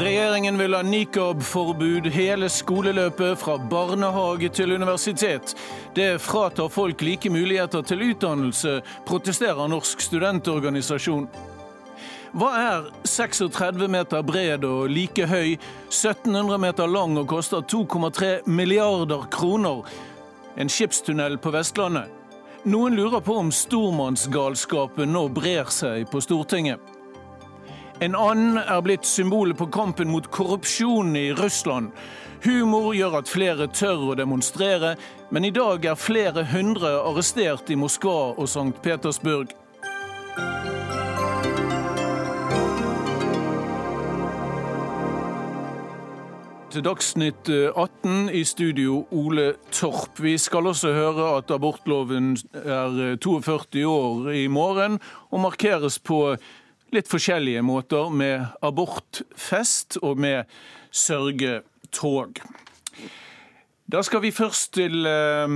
Regjeringen vil ha nikab-forbud hele skoleløpet fra barnehage til universitet. Det fratar folk like muligheter til utdannelse, protesterer Norsk studentorganisasjon. Hva er 36 meter bred og like høy, 1700 meter lang og koster 2,3 milliarder kroner? En skipstunnel på Vestlandet. Noen lurer på om stormannsgalskapen nå brer seg på Stortinget. En and er blitt symbolet på kampen mot korrupsjon i Russland. Humor gjør at flere tør å demonstrere, men i dag er flere hundre arrestert i Moskva og St. Petersburg. Til Dagsnytt 18 i studio Ole Torp. Vi skal også høre at abortloven er 42 år i morgen og markeres på litt forskjellige måter, med abortfest og med sørgetog. Da skal vi først til eh,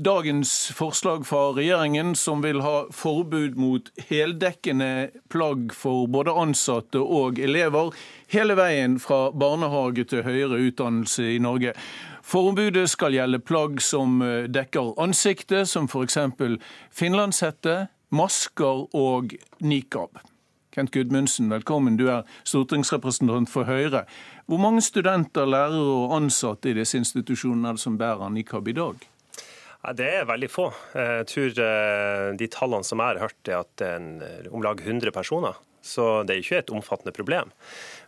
dagens forslag fra regjeringen, som vil ha forbud mot heldekkende plagg for både ansatte og elever, hele veien fra barnehage til høyere utdannelse i Norge. Forbudet skal gjelde plagg som eh, dekker ansiktet, som f.eks. finlandshette, masker og nikab. Kent Gudmundsen, velkommen. Du er stortingsrepresentant for Høyre. Hvor mange studenter, lærere og ansatte i disse institusjonene er det som bærer nikab i dag? Det er veldig få. Jeg tror eh, de tallene som jeg har hørt, er at en, eh, om lag 100 personer. Så det er ikke et omfattende problem.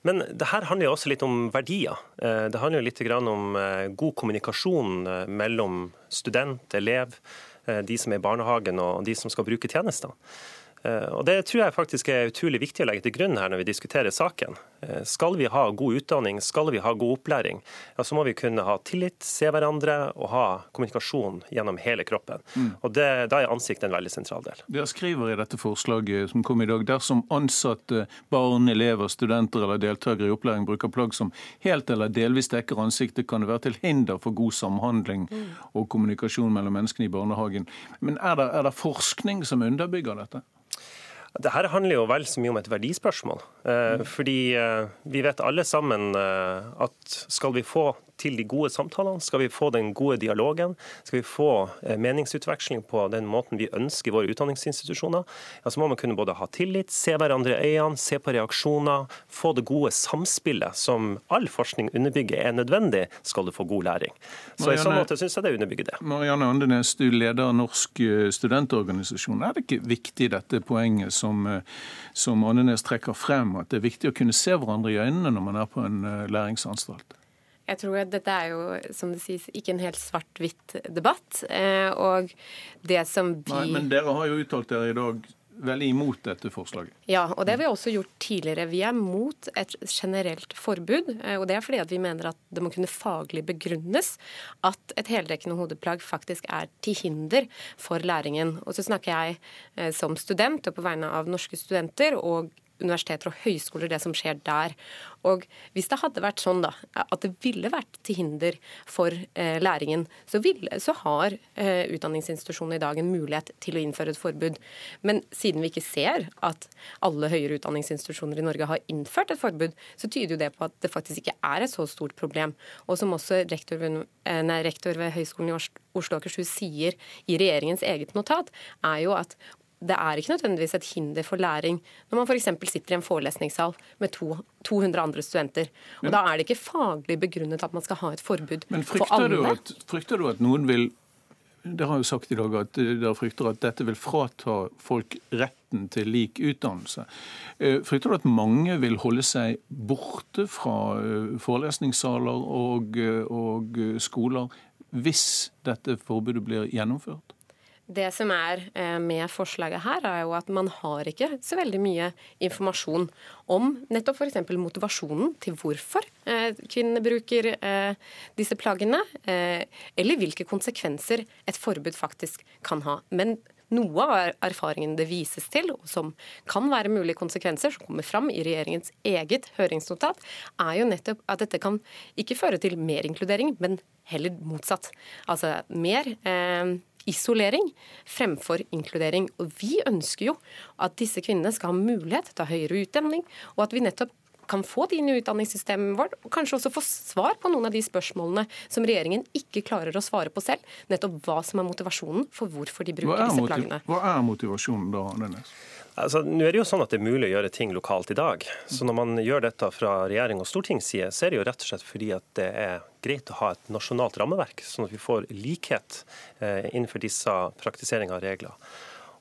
Men det her handler jo også litt om verdier. Eh, det handler jo litt om god kommunikasjon mellom student, elev, de som er i barnehagen og de som skal bruke tjenestene. Eh, og Det tror jeg faktisk er utrolig viktig å legge til grunn her når vi diskuterer saken. Eh, skal vi ha god utdanning, skal vi ha god opplæring, ja, så må vi kunne ha tillit, se hverandre og ha kommunikasjon gjennom hele kroppen. Mm. Og det, Da er ansiktet en veldig sentral del. Dere skriver i dette forslaget som kom i dag, dersom ansatte, barn, elever, studenter eller deltakere i opplæring bruker plagg som helt eller delvis dekker ansiktet, kan det være til hinder for god samhandling mm. og kommunikasjon mellom menneskene i barnehagen. Men er det, er det forskning som underbygger dette? Dette handler jo vel så mye om et verdispørsmål. Eh, fordi eh, vi vet alle sammen eh, at skal vi få til de gode samtalene? Skal vi få den gode dialogen? Skal vi få eh, meningsutveksling på den måten vi ønsker i våre utdanningsinstitusjoner? Ja, så må man kunne både ha tillit, se hverandre i øynene, se på reaksjoner, få det gode samspillet som all forskning underbygger er nødvendig skal du få god læring. Så Marianne, i sånn måte syns jeg det underbygger det. Marianne Andenes, du leder Norsk eh, studentorganisasjon. Er det ikke viktig dette poenget som, eh, som Andenes trekker frem, at det er viktig å kunne se hverandre i øynene når man er på en læringsanstalt? Jeg tror at dette er jo, som det sies, ikke en helt svart-hvitt debatt. Eh, og det som vi Nei, Men dere har jo uttalt dere i dag veldig imot dette forslaget. Ja, og det har vi også gjort tidligere. Vi er mot et generelt forbud. Eh, og det er fordi at vi mener at det må kunne faglig begrunnes at et heldekkende hodeplagg faktisk er til hinder for læringen. Og så snakker jeg eh, som student og på vegne av norske studenter og universiteter og høyskoler, det som skjer der. Og hvis det hadde vært sånn da, at det ville vært til hinder for eh, læringen, så, vil, så har eh, utdanningsinstitusjonene i dag en mulighet til å innføre et forbud. Men siden vi ikke ser at alle høyere utdanningsinstitusjoner i Norge har innført et forbud, så tyder jo det på at det faktisk ikke er et så stort problem. Og som også rektor ved, nei, rektor ved Høgskolen i Oslo og Akershus sier i regjeringens eget notat, er jo at det er ikke nødvendigvis et hinder for læring når man f.eks. sitter i en forelesningssal med to, 200 andre studenter. Og men, Da er det ikke faglig begrunnet at man skal ha et forbud for alle. Du at, frykter du at noen vil dere har jo sagt i dag at dere frykter at dette vil frata folk retten til lik utdannelse. Eh, frykter du at mange vil holde seg borte fra eh, forelesningssaler og, eh, og skoler hvis dette forbudet blir gjennomført? Det som er eh, med forslaget her, er jo at man har ikke så veldig mye informasjon om nettopp f.eks. motivasjonen til hvorfor eh, kvinnene bruker eh, disse plaggene, eller hvilke konsekvenser et forbud faktisk kan ha. Men noe av erfaringen det vises til, og som kan være mulige konsekvenser, som kommer fram i regjeringens eget høringsnotat, er jo nettopp at dette kan ikke føre til mer inkludering, men heller motsatt. Altså mer eh, isolering fremfor inkludering. Og vi ønsker jo at disse kvinnene skal ha mulighet til høyere utdanning, og at vi nettopp kan få det inn i utdanningssystemet vårt, og kanskje også få svar på noen av de spørsmålene som regjeringen ikke klarer å svare på selv. Nettopp hva som er motivasjonen for hvorfor de bruker disse plaggene. Hva er motivasjonen da, Andenes? Altså, nå er det jo sånn at det er mulig å gjøre ting lokalt i dag. Så når man gjør dette fra regjering og stortingsside, så er det jo rett og slett fordi at det er greit å ha et nasjonalt rammeverk, sånn at vi får likhet eh, innenfor disse praktiseringene av regler.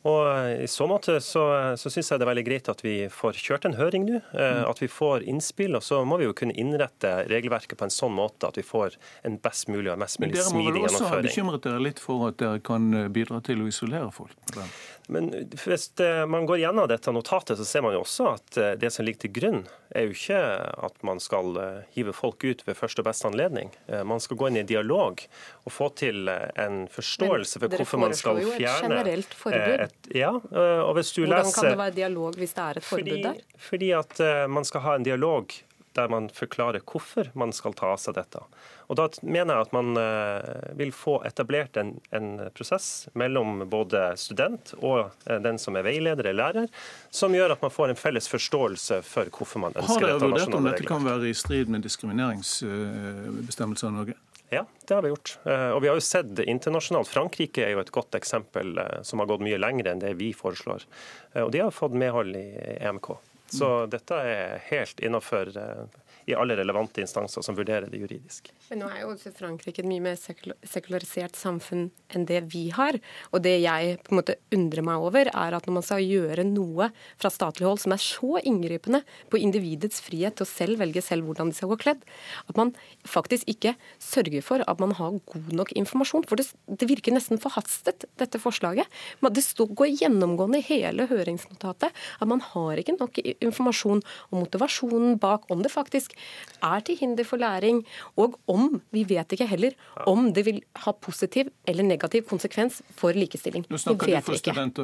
Og eh, I så måte så, så syns jeg det er veldig greit at vi får kjørt en høring nå. Eh, at vi får innspill. Og så må vi jo kunne innrette regelverket på en sånn måte at vi får en best mulig og mest mulig smidig gjennomføring. Men dere må vel også ha bekymret dere litt for at dere kan eh, bidra til å isolere folk? Men hvis man går gjennom dette notatet, så ser man jo også at det som ligger til grunn, er jo ikke at man skal hive folk ut ved første og beste anledning. Man skal gå inn i dialog og få til en forståelse for hvorfor man skal fjerne et ja, eh, og hvis du Hvordan leser, kan det være dialog hvis det er et forbud fordi, der? Fordi at uh, man skal ha en dialog der man forklarer hvorfor man skal ta av seg dette. Og Da mener jeg at man uh, vil få etablert en, en, prosess mellom både student og den som er veileder eller lærer, som gjør at man får en felles forståelse for hvorfor man ønsker dette. Har dere vurdert om dette kan være i strid med diskrimineringsbestemmelser i Norge? Ja, det har vi gjort. Eh, og vi har jo sett internasjonalt. Frankrike er jo et godt eksempel eh, som har gått mye lenger enn det vi foreslår. Eh, og de har fått medhold i EMK. Så dette er helt innafor i alle relevante instanser som vurderer det juridisk. Men nå er jo også Frankrike et mye mer sekularisert samfunn enn det vi har. Og det jeg på en måte undrer meg over, er at når man skal gjøre noe fra statlig hold som er så inngripende på individets frihet til å selv velge selv hvordan de skal gå kledd, at man faktisk ikke sørger for at man har god nok informasjon. For det, det virker nesten forhastet, dette forslaget. Men Det går gjennomgående i hele høringsnotatet at man har ikke nok informasjon om motivasjonen bak, om det faktisk er til hinder for læring, og om, vi vet ikke heller, om det vil ha positiv eller negativ konsekvens for likestilling. Nå snakker du for student,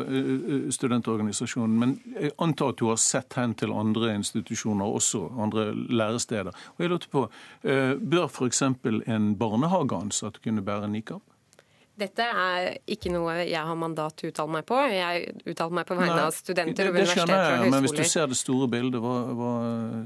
studentorganisasjonen, men jeg antar at du har sett hen til andre institusjoner også, andre læresteder. Og jeg lurte på, Bør f.eks. en barnehageansatt kunne bære nikab? Dette er ikke noe jeg har mandat til å uttale meg på. Jeg uttaler meg på vegne av studenter og universiteter og høyskoler. Men hvis du ser det store bildet, hva, hva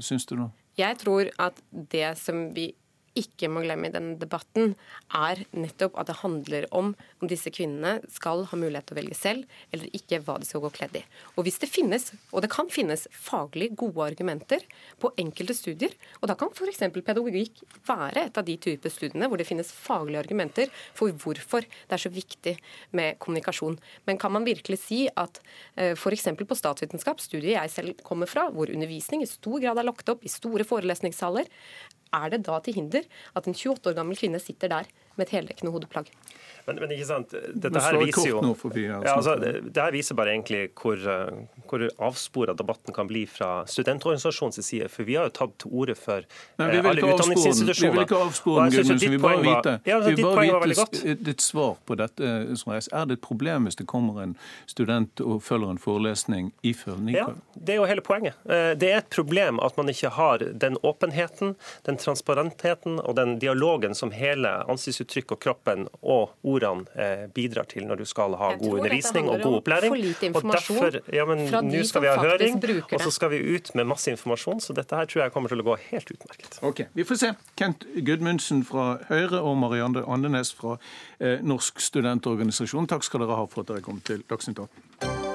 syns du da? Jeg tror at det som vi ikke må glemme i denne debatten, er nettopp at det handler om om disse kvinnene skal ha mulighet til å velge selv, eller ikke hva de skal gå kledd i. Og hvis det finnes, og det kan finnes, faglig gode argumenter på enkelte studier, og da kan f.eks. pedagogikk være et av de typer studiene hvor det finnes faglige argumenter for hvorfor det er så viktig med kommunikasjon. Men kan man virkelig si at eh, f.eks. på statsvitenskap, studiet jeg selv kommer fra, hvor undervisning i stor grad er lagt opp i store forelesningssaler, er det da til hinder at en 28 år gammel kvinne sitter der med et heldekkende hodeplagg? Men, men, ikke sant, dette her viser jo ja, altså, det, det, her viser bare egentlig hvor, eh, hvor avspora debatten kan bli fra studentorganisasjonens side. For vi har jo tatt til orde for Nei, vi eh, alle utdanningsinstitusjoner. Vi vil ikke avspore den, Gudmundsen. Vi vil bare vite, ja, altså, vi bare vite ditt svar på dette. Er det et problem hvis det kommer en student og følger en forelesning iført nikab? Ja, det er jo hele poenget. Eh, det er et problem at man ikke har den åpenheten, den transparentheten og den dialogen som hele ansiktsuttrykk og kroppen og ordene eh, bidrar til når du skal ha god undervisning og god opplæring. Og derfor, ja, men Nå skal vi ha høring, og så skal vi ut med masse informasjon. Så dette her tror jeg kommer til å gå helt utmerket. Ok, Vi får se. Kent Gudmundsen fra Høyre og Marianne Andenes fra eh, Norsk studentorganisasjon, takk skal dere ha for at dere kom til Dagsnytt 18.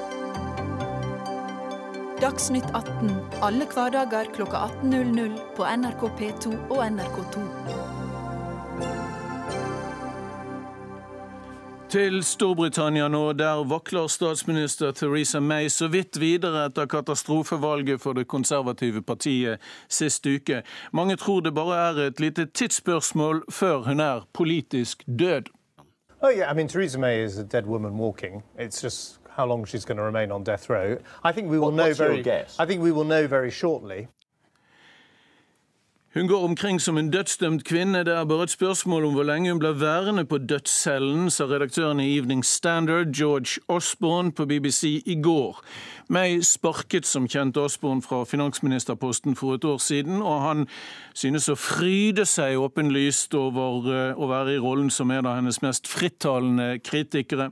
Dagsnytt 18 alle hverdager kl 18.00 på NRK P2 og NRK2. Til Storbritannia nå, der vakler statsminister Theresa May så vidt videre etter katastrofevalget for det konservative partiet sist uke. Mange tror det bare er et lite tidsspørsmål før hun er politisk død. Oh yeah, I mean Theresa May is a dead woman walking. It's just how long she's going to remain on death row. I think we will know very. I think we will know very shortly. Hun går omkring som en dødsdømt kvinne. Det er bare et spørsmål om hvor lenge hun blir værende på dødscellen, sa redaktøren i Evening Standard, George Osborne, på BBC i går. May sparket som kjent Osborne fra finansministerposten for et år siden, og han synes å fryde seg åpenlyst over eh, å være i rollen som en av hennes mest frittalende kritikere.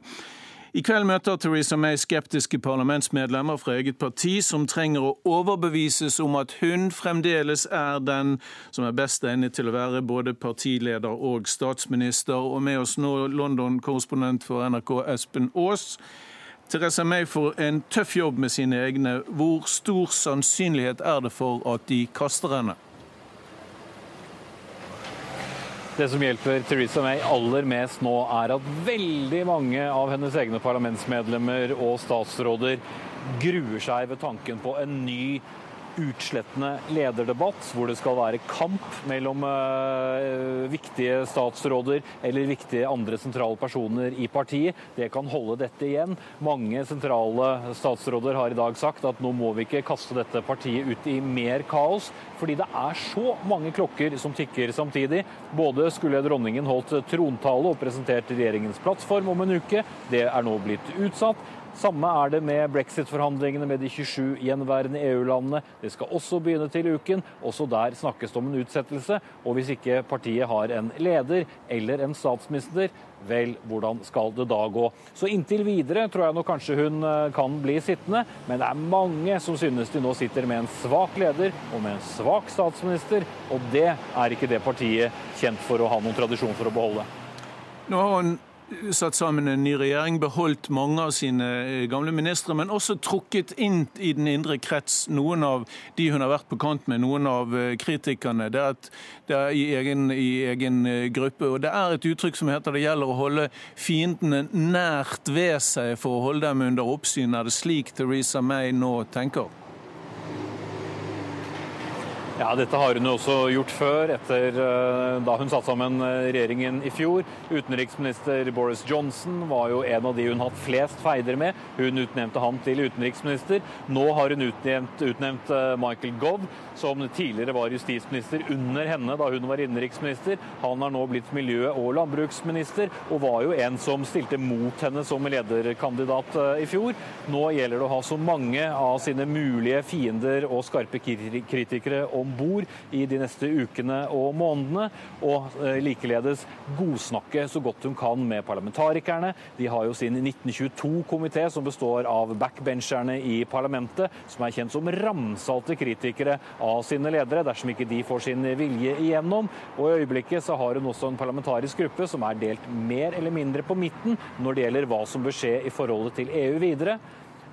I kveld møter Theresa May skeptiske parlamentsmedlemmer fra eget parti som trenger å overbevises om at hun fremdeles er den som er best egnet til å være både partileder og statsminister. Og med oss nå London-korrespondent for NRK Espen Aas. Theresa May får en tøff jobb med sine egne. Hvor stor sannsynlighet er det for at de kaster henne? Det som hjelper Theresa May aller mest nå, er at veldig mange av hennes egne parlamentsmedlemmer og statsråder gruer seg ved tanken på en ny utslettende lederdebatt, hvor det skal være kamp mellom uh, viktige statsråder eller viktige andre sentrale personer i partiet. Det kan holde dette igjen. Mange sentrale statsråder har i dag sagt at nå må vi ikke kaste dette partiet ut i mer kaos, fordi det er så mange klokker som tikker samtidig. Både skulle dronningen holdt trontale og presentert regjeringens plattform om en uke. Det er nå blitt utsatt. Samme er det med brexit-forhandlingene med de 27 gjenværende EU-landene. Det skal også begynne til uken. Også der snakkes det om en utsettelse. Og hvis ikke partiet har en leder eller en statsminister, vel, hvordan skal det da gå? Så inntil videre tror jeg nok kanskje hun eh, kan bli sittende, men det er mange som synes de nå sitter med en svak leder og med en svak statsminister, og det er ikke det partiet kjent for å ha noen tradisjon for å beholde. Nå har hun satt sammen en ny regjering, beholdt mange av sine eh, gamle ministre, men også trukket inn i den indre krets noen av de hun har vært på kant med, noen av eh, kritikerne. Det er, et, det er i, egen, i, egen, eh, gruppe. Og det er et uttrykk som heter det gjelder å holde fiendene nært ved seg for å holde dem under oppsyn. Er det slik Theresa May nå tenker? Ja, Dette har hun jo også gjort før, etter uh, da hun satte sammen eh, regjeringen i fjor. Utenriksminister Boris Johnson var jo en av de hun hatt flest feider med. Hun utnevnte han til utenriksminister. Nå har hun utnevnt, utnevnt uh, Michael Gove, som tidligere var justisminister under henne da hun var innenriksminister. Han har nå blitt miljø- og landbruksminister, og var jo en som stilte mot henne som lederkandidat uh, i fjor. Nå gjelder det å ha så mange av sine mulige fiender og skarpe kritikere om bord i de neste ukene og månedene. Og eh, likeledes godsnakke så godt hun kan med parlamentarikerne. De har jo sin 1922-komité som består av backbencherne i parlamentet, som er kjent som ramsalte kritikere av sine ledere, dersom ikke de får sin vilje igjennom. Og i øyeblikket så har hun også en parlamentarisk gruppe som er delt mer eller mindre på midten når det gjelder hva som bør skje i forholdet til EU videre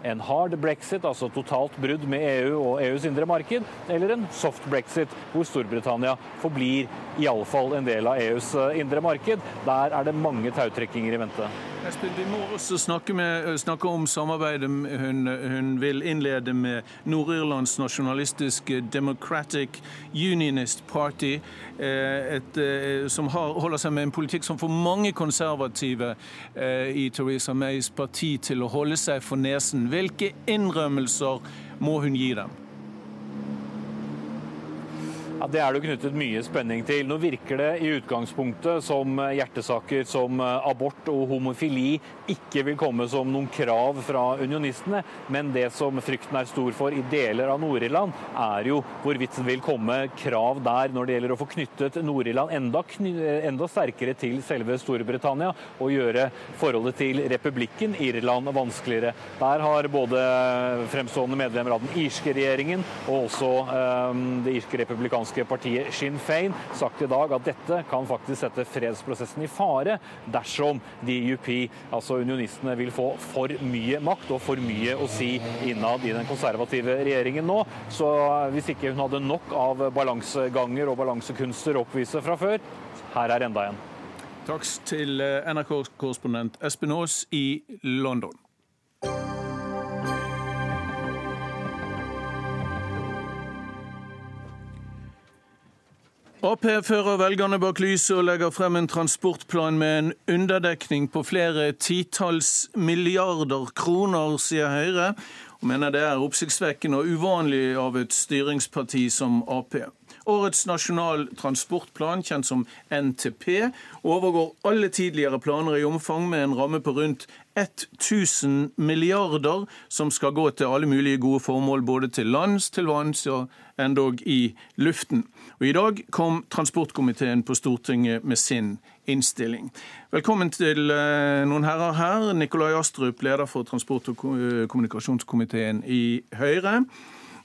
en hard brexit, altså totalt brudd med EU og EUs indre marked, eller en soft brexit, hvor Storbritannia forblir iallfall en del av EUs eh, indre marked. Der er det mange tautrekkinger i vente. Vi må også snakke, med, snakke om samarbeidet hun, hun, vil innlede med Nord-Irlands nasjonalistiske Democratic Unionist Party, eh, et, eh, som har, holder seg med en politikk som får mange konservative i Theresa Mays parti til å holde seg for nesen hvilke innrømmelser må hun gi dem? Ja, Det er det knyttet mye spenning til. Nå virker det i utgangspunktet som hjertesaker som abort og homofili ikke vil komme som noen krav fra unionistene, men det som frykten er stor for i deler av Nord-Irland, er jo hvorvidt det vil komme krav der når det gjelder å få knyttet Nord-Irland enda, enda, sterkere til selve Storbritannia og gjøre forholdet til republikken Irland vanskeligere. Der har både fremstående medlemmer av den irske regjeringen og også eh, det irske republikanske republikanske partiet Sinn Fein sagt i dag at dette kan faktisk sette fredsprosessen i fare dersom DUP, altså unionistene, vil få for mye makt og for mye å si innad i den konservative regjeringen nå. Så hvis ikke hun hadde nok av balanseganger og balansekunster å oppvise fra før, her er enda en. Takk til NRK-korrespondent Espen Aas i London. Ap fører velgerne bak lyset og legger frem en transportplan med en underdekning på flere titalls milliarder kroner, sier Høyre, og mener det er oppsiktsvekkende og uvanlig av et styringsparti som Ap. Årets nasjonal transportplan, kjent som NTP, overgår alle tidligere planer i omfang med en ramme på rundt 1000 milliarder som skal gå til alle mulige gode formål, både til lands, til vanns og endog i luften. Og I dag kom transportkomiteen på Stortinget med sin innstilling. Velkommen til eh, noen herrer her. Nikolai Astrup, leder for transport- og kommunikasjonskomiteen i Høyre.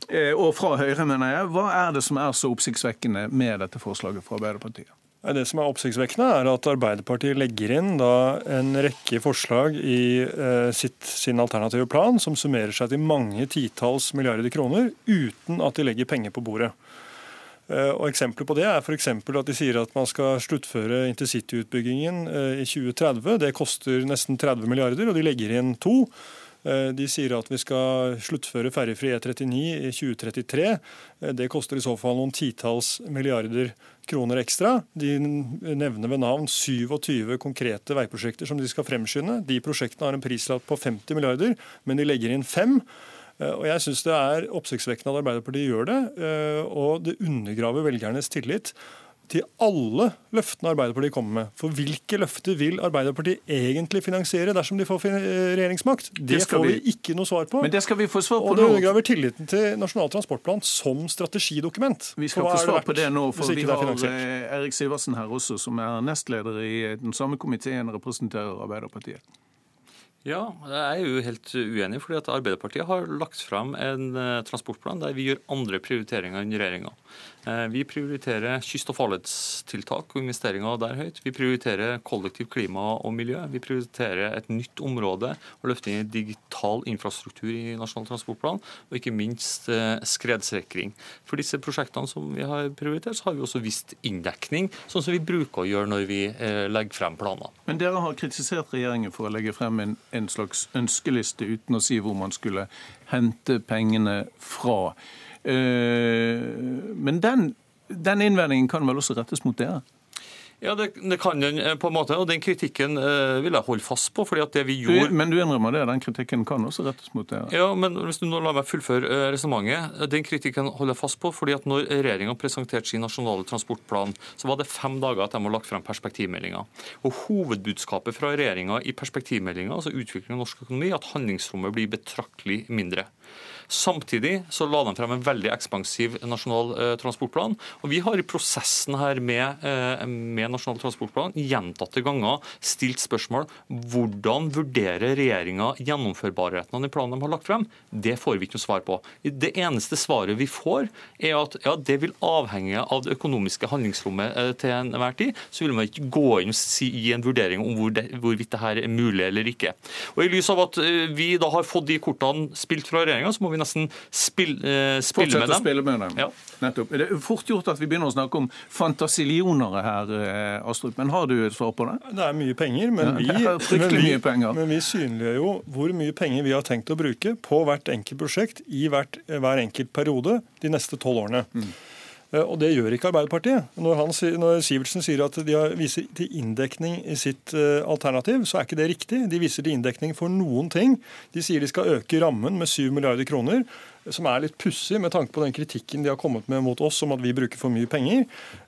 Eh, og fra Høyre, mener jeg. Hva er det som er så oppsiktsvekkende med dette forslaget fra Arbeiderpartiet? Det som er oppsiktsvekkende, er at Arbeiderpartiet legger inn en rekke forslag i eh, sitt, sin alternative plan som summerer seg til mange titalls milliarder kroner, uten at de legger penger på bordet. Eh, og Eksempler på det er for at de sier at man skal sluttføre intercityutbyggingen i 2030. Det koster nesten 30 milliarder, og de legger inn to. Eh, de sier at vi skal sluttføre ferjefri E39 i 2033. Eh, det koster i så fall noen titalls milliarder kroner ekstra. De nevner ved navn 27 konkrete veiprosjekter som de skal fremskynde. De prosjektene har en prislapp på 50 milliarder, men de legger inn fem. Eh, og Jeg syns det er oppsiktsvekkende at Arbeiderpartiet gjør det, og det undergraver velgernes tillit til alle løftene Arbeiderpartiet kommer med. For hvilke løfter vil Arbeiderpartiet egentlig finansiere dersom de får regjeringsmakt? Det, det får vi, ikke noe svar på. Men det skal vi få svar på Og det undergraver tilliten til Nasjonal transportplan som strategidokument. Vi skal få svar på det nå, for vi har eh, Erik Sivertsen her også, som er nestleder i den samme komiteen, representerer Arbeiderpartiet. Ja, jeg er jo helt uenig. fordi at Arbeiderpartiet har lagt fram en eh, transportplan der vi gjør andre prioriteringer enn regjeringa. Eh, vi prioriterer kyst- og farledstiltak og investeringer der høyt. Vi prioriterer kollektiv klima og miljø. Vi prioriterer et nytt område og løfter inn digital infrastruktur i Nasjonal transportplan. Og ikke minst eh, skredsikring. For disse prosjektene som vi har prioritert, så har vi også vist inndekning, sånn som vi bruker å gjøre når vi eh, legger frem planer. Men dere har kritisert regjeringen for å legge frem en, en slags ønskeliste uten å si hvor man skulle hente pengene fra. Eh, men den, den innvendingen kan vel også rettes mot dere? Ja, det, det, kan den eh, på en måte, og den kritikken eh, vil jeg holde fast på. fordi at det vi gjorde... Men du innrømmer det, den kritikken kan også rettes mot dere? Ja, men hvis du nå lar meg fullføre eh, resonnementet. Den kritikken holder jeg fast på, fordi at når regjeringa presenterte sin nasjonale transportplan, så var det fem dager at de har lagt frem perspektivmeldinga. Og hovedbudskapet fra regjeringa i perspektivmeldinga, altså utvikling av norsk økonomi, at handlingsrommet blir betraktelig mindre. Samtidig så la de frem en veldig ekspansiv nasjonal eh, transportplan. Og vi har i prosessen her med, eh, med Nasjonal transportplan gjentatte ganger stilt spørsmål hvordan vurderer regjeringa gjennomførbarheten av den planen de har lagt frem. Det får vi ikke noe svar på. Det eneste svaret vi får, er at ja, det vil avhenge av det økonomiske handlingsrommet eh, til enhver tid. Så vil man ikke gå inn og gi en vurdering om hvor det, hvorvidt det her er mulig eller ikke. Og I lys av at vi da har fått de kortene spilt fra regjeringa, så må vi nesten spill, eh, spille med dem. Å spille med dem. Ja. Nettopp. Det er fort gjort at vi begynner å snakke om fantasillioner her, eh, Astrup. Men har du et svar på det? Det er mye penger, men, vi, men, vi, men vi synliggjør jo hvor mye penger vi har tenkt å bruke på hvert enkelt prosjekt i hvert, hver enkelt periode de neste tolv årene. Mm. Eh, og det gjør ikke Arbeiderpartiet. Når, han, når Sivertsen sier at de viser til inndekning i sitt uh, alternativ, så er ikke det riktig. De viser til inndekning for noen ting. De sier de skal øke rammen med 7 milliarder kroner som er litt pussig med tanke på den kritikken de har kommet med mot oss om at vi bruker for mye penger.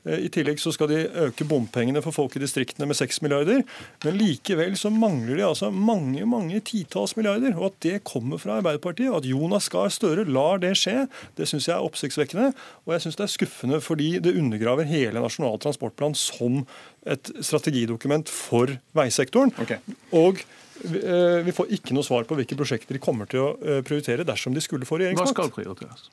Eh, I tillegg så skal de øke bompengene for folk i distriktene med 6 milliarder. Men likevel så mangler de altså mange mange titalls milliarder. Og at det kommer fra Arbeiderpartiet, og at Jonas Gahr Støre lar det skje, det syns jeg er oppsiktsvekkende. Og jeg syns det er skuffende fordi det undergraver hele Nasjonal transportplan som et strategidokument for veisektoren. Okay. Og vi får ikke noe svar på hvilke prosjekter de kommer til å eh, prioritere dersom de skulle få regjeringsmakt. Hva skal prioriteres?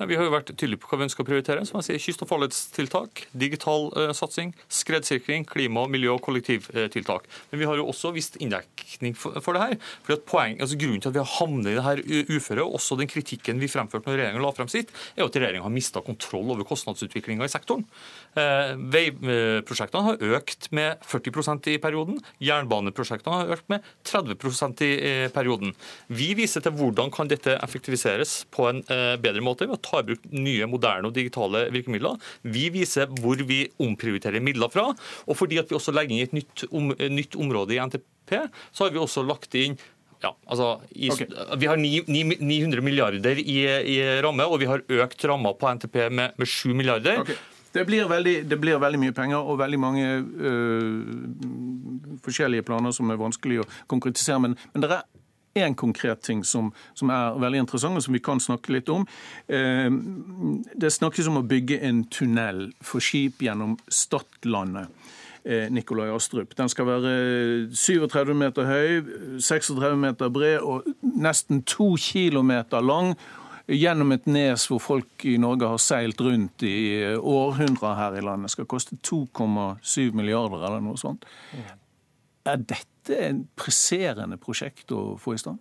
Ja, vi har jo vært tydelige på hva vi ønsker å prioritere. som jeg sier, Kyst- og farledstiltak, digital uh, satsing, skredsikring, klima, miljø- og kollektivtiltak. Men vi har jo også visst inndekning for, for, det her. Fordi at poeng, altså Grunnen til at vi har havnet i det her uføret, og også den kritikken vi fremførte når regjeringen la frem sitt, er jo at regjeringen har mista kontroll over kostnadsutviklinga i sektoren. Uh, veiprosjektene har økt med 40% i perioden. Jernbaneprosjektene har økt med 30% i perioden. Vi viser til hvordan kan dette effektiviseres på en uh, bedre måte ved å ta i bruk nye, moderne og digitale virkemidler. Vi viser hvor vi omprioriterer midler fra. Og fordi at vi også legger inn et nytt, om, nytt område i NTP, så har vi også lagt inn Ja, altså, i, okay. Vi har 9, 900 milliarder i, i, ramme, og vi har økt ramma på NTP med, med 7 milliarder. Okay. Det blir, veldig, det blir, veldig, mye penger og veldig mange øh, forskjellige planer som er vanskelig å konkretisere. Men, men det er én konkret ting som, som, er veldig interessant, og som vi kan snakke litt om. Eh, det snakkes om å bygge en tunnel for skip gjennom Stadlandet. Eh, Nikolai Astrup. Den skal være 37 meter høy, 36 meter bred og nesten to kilometer lang gjennom et nes hvor folk i Norge har seilt rundt i århundrer her i landet. Det skal koste 2,7 milliarder eller noe sånt. Er dette et presserende prosjekt å få i stand?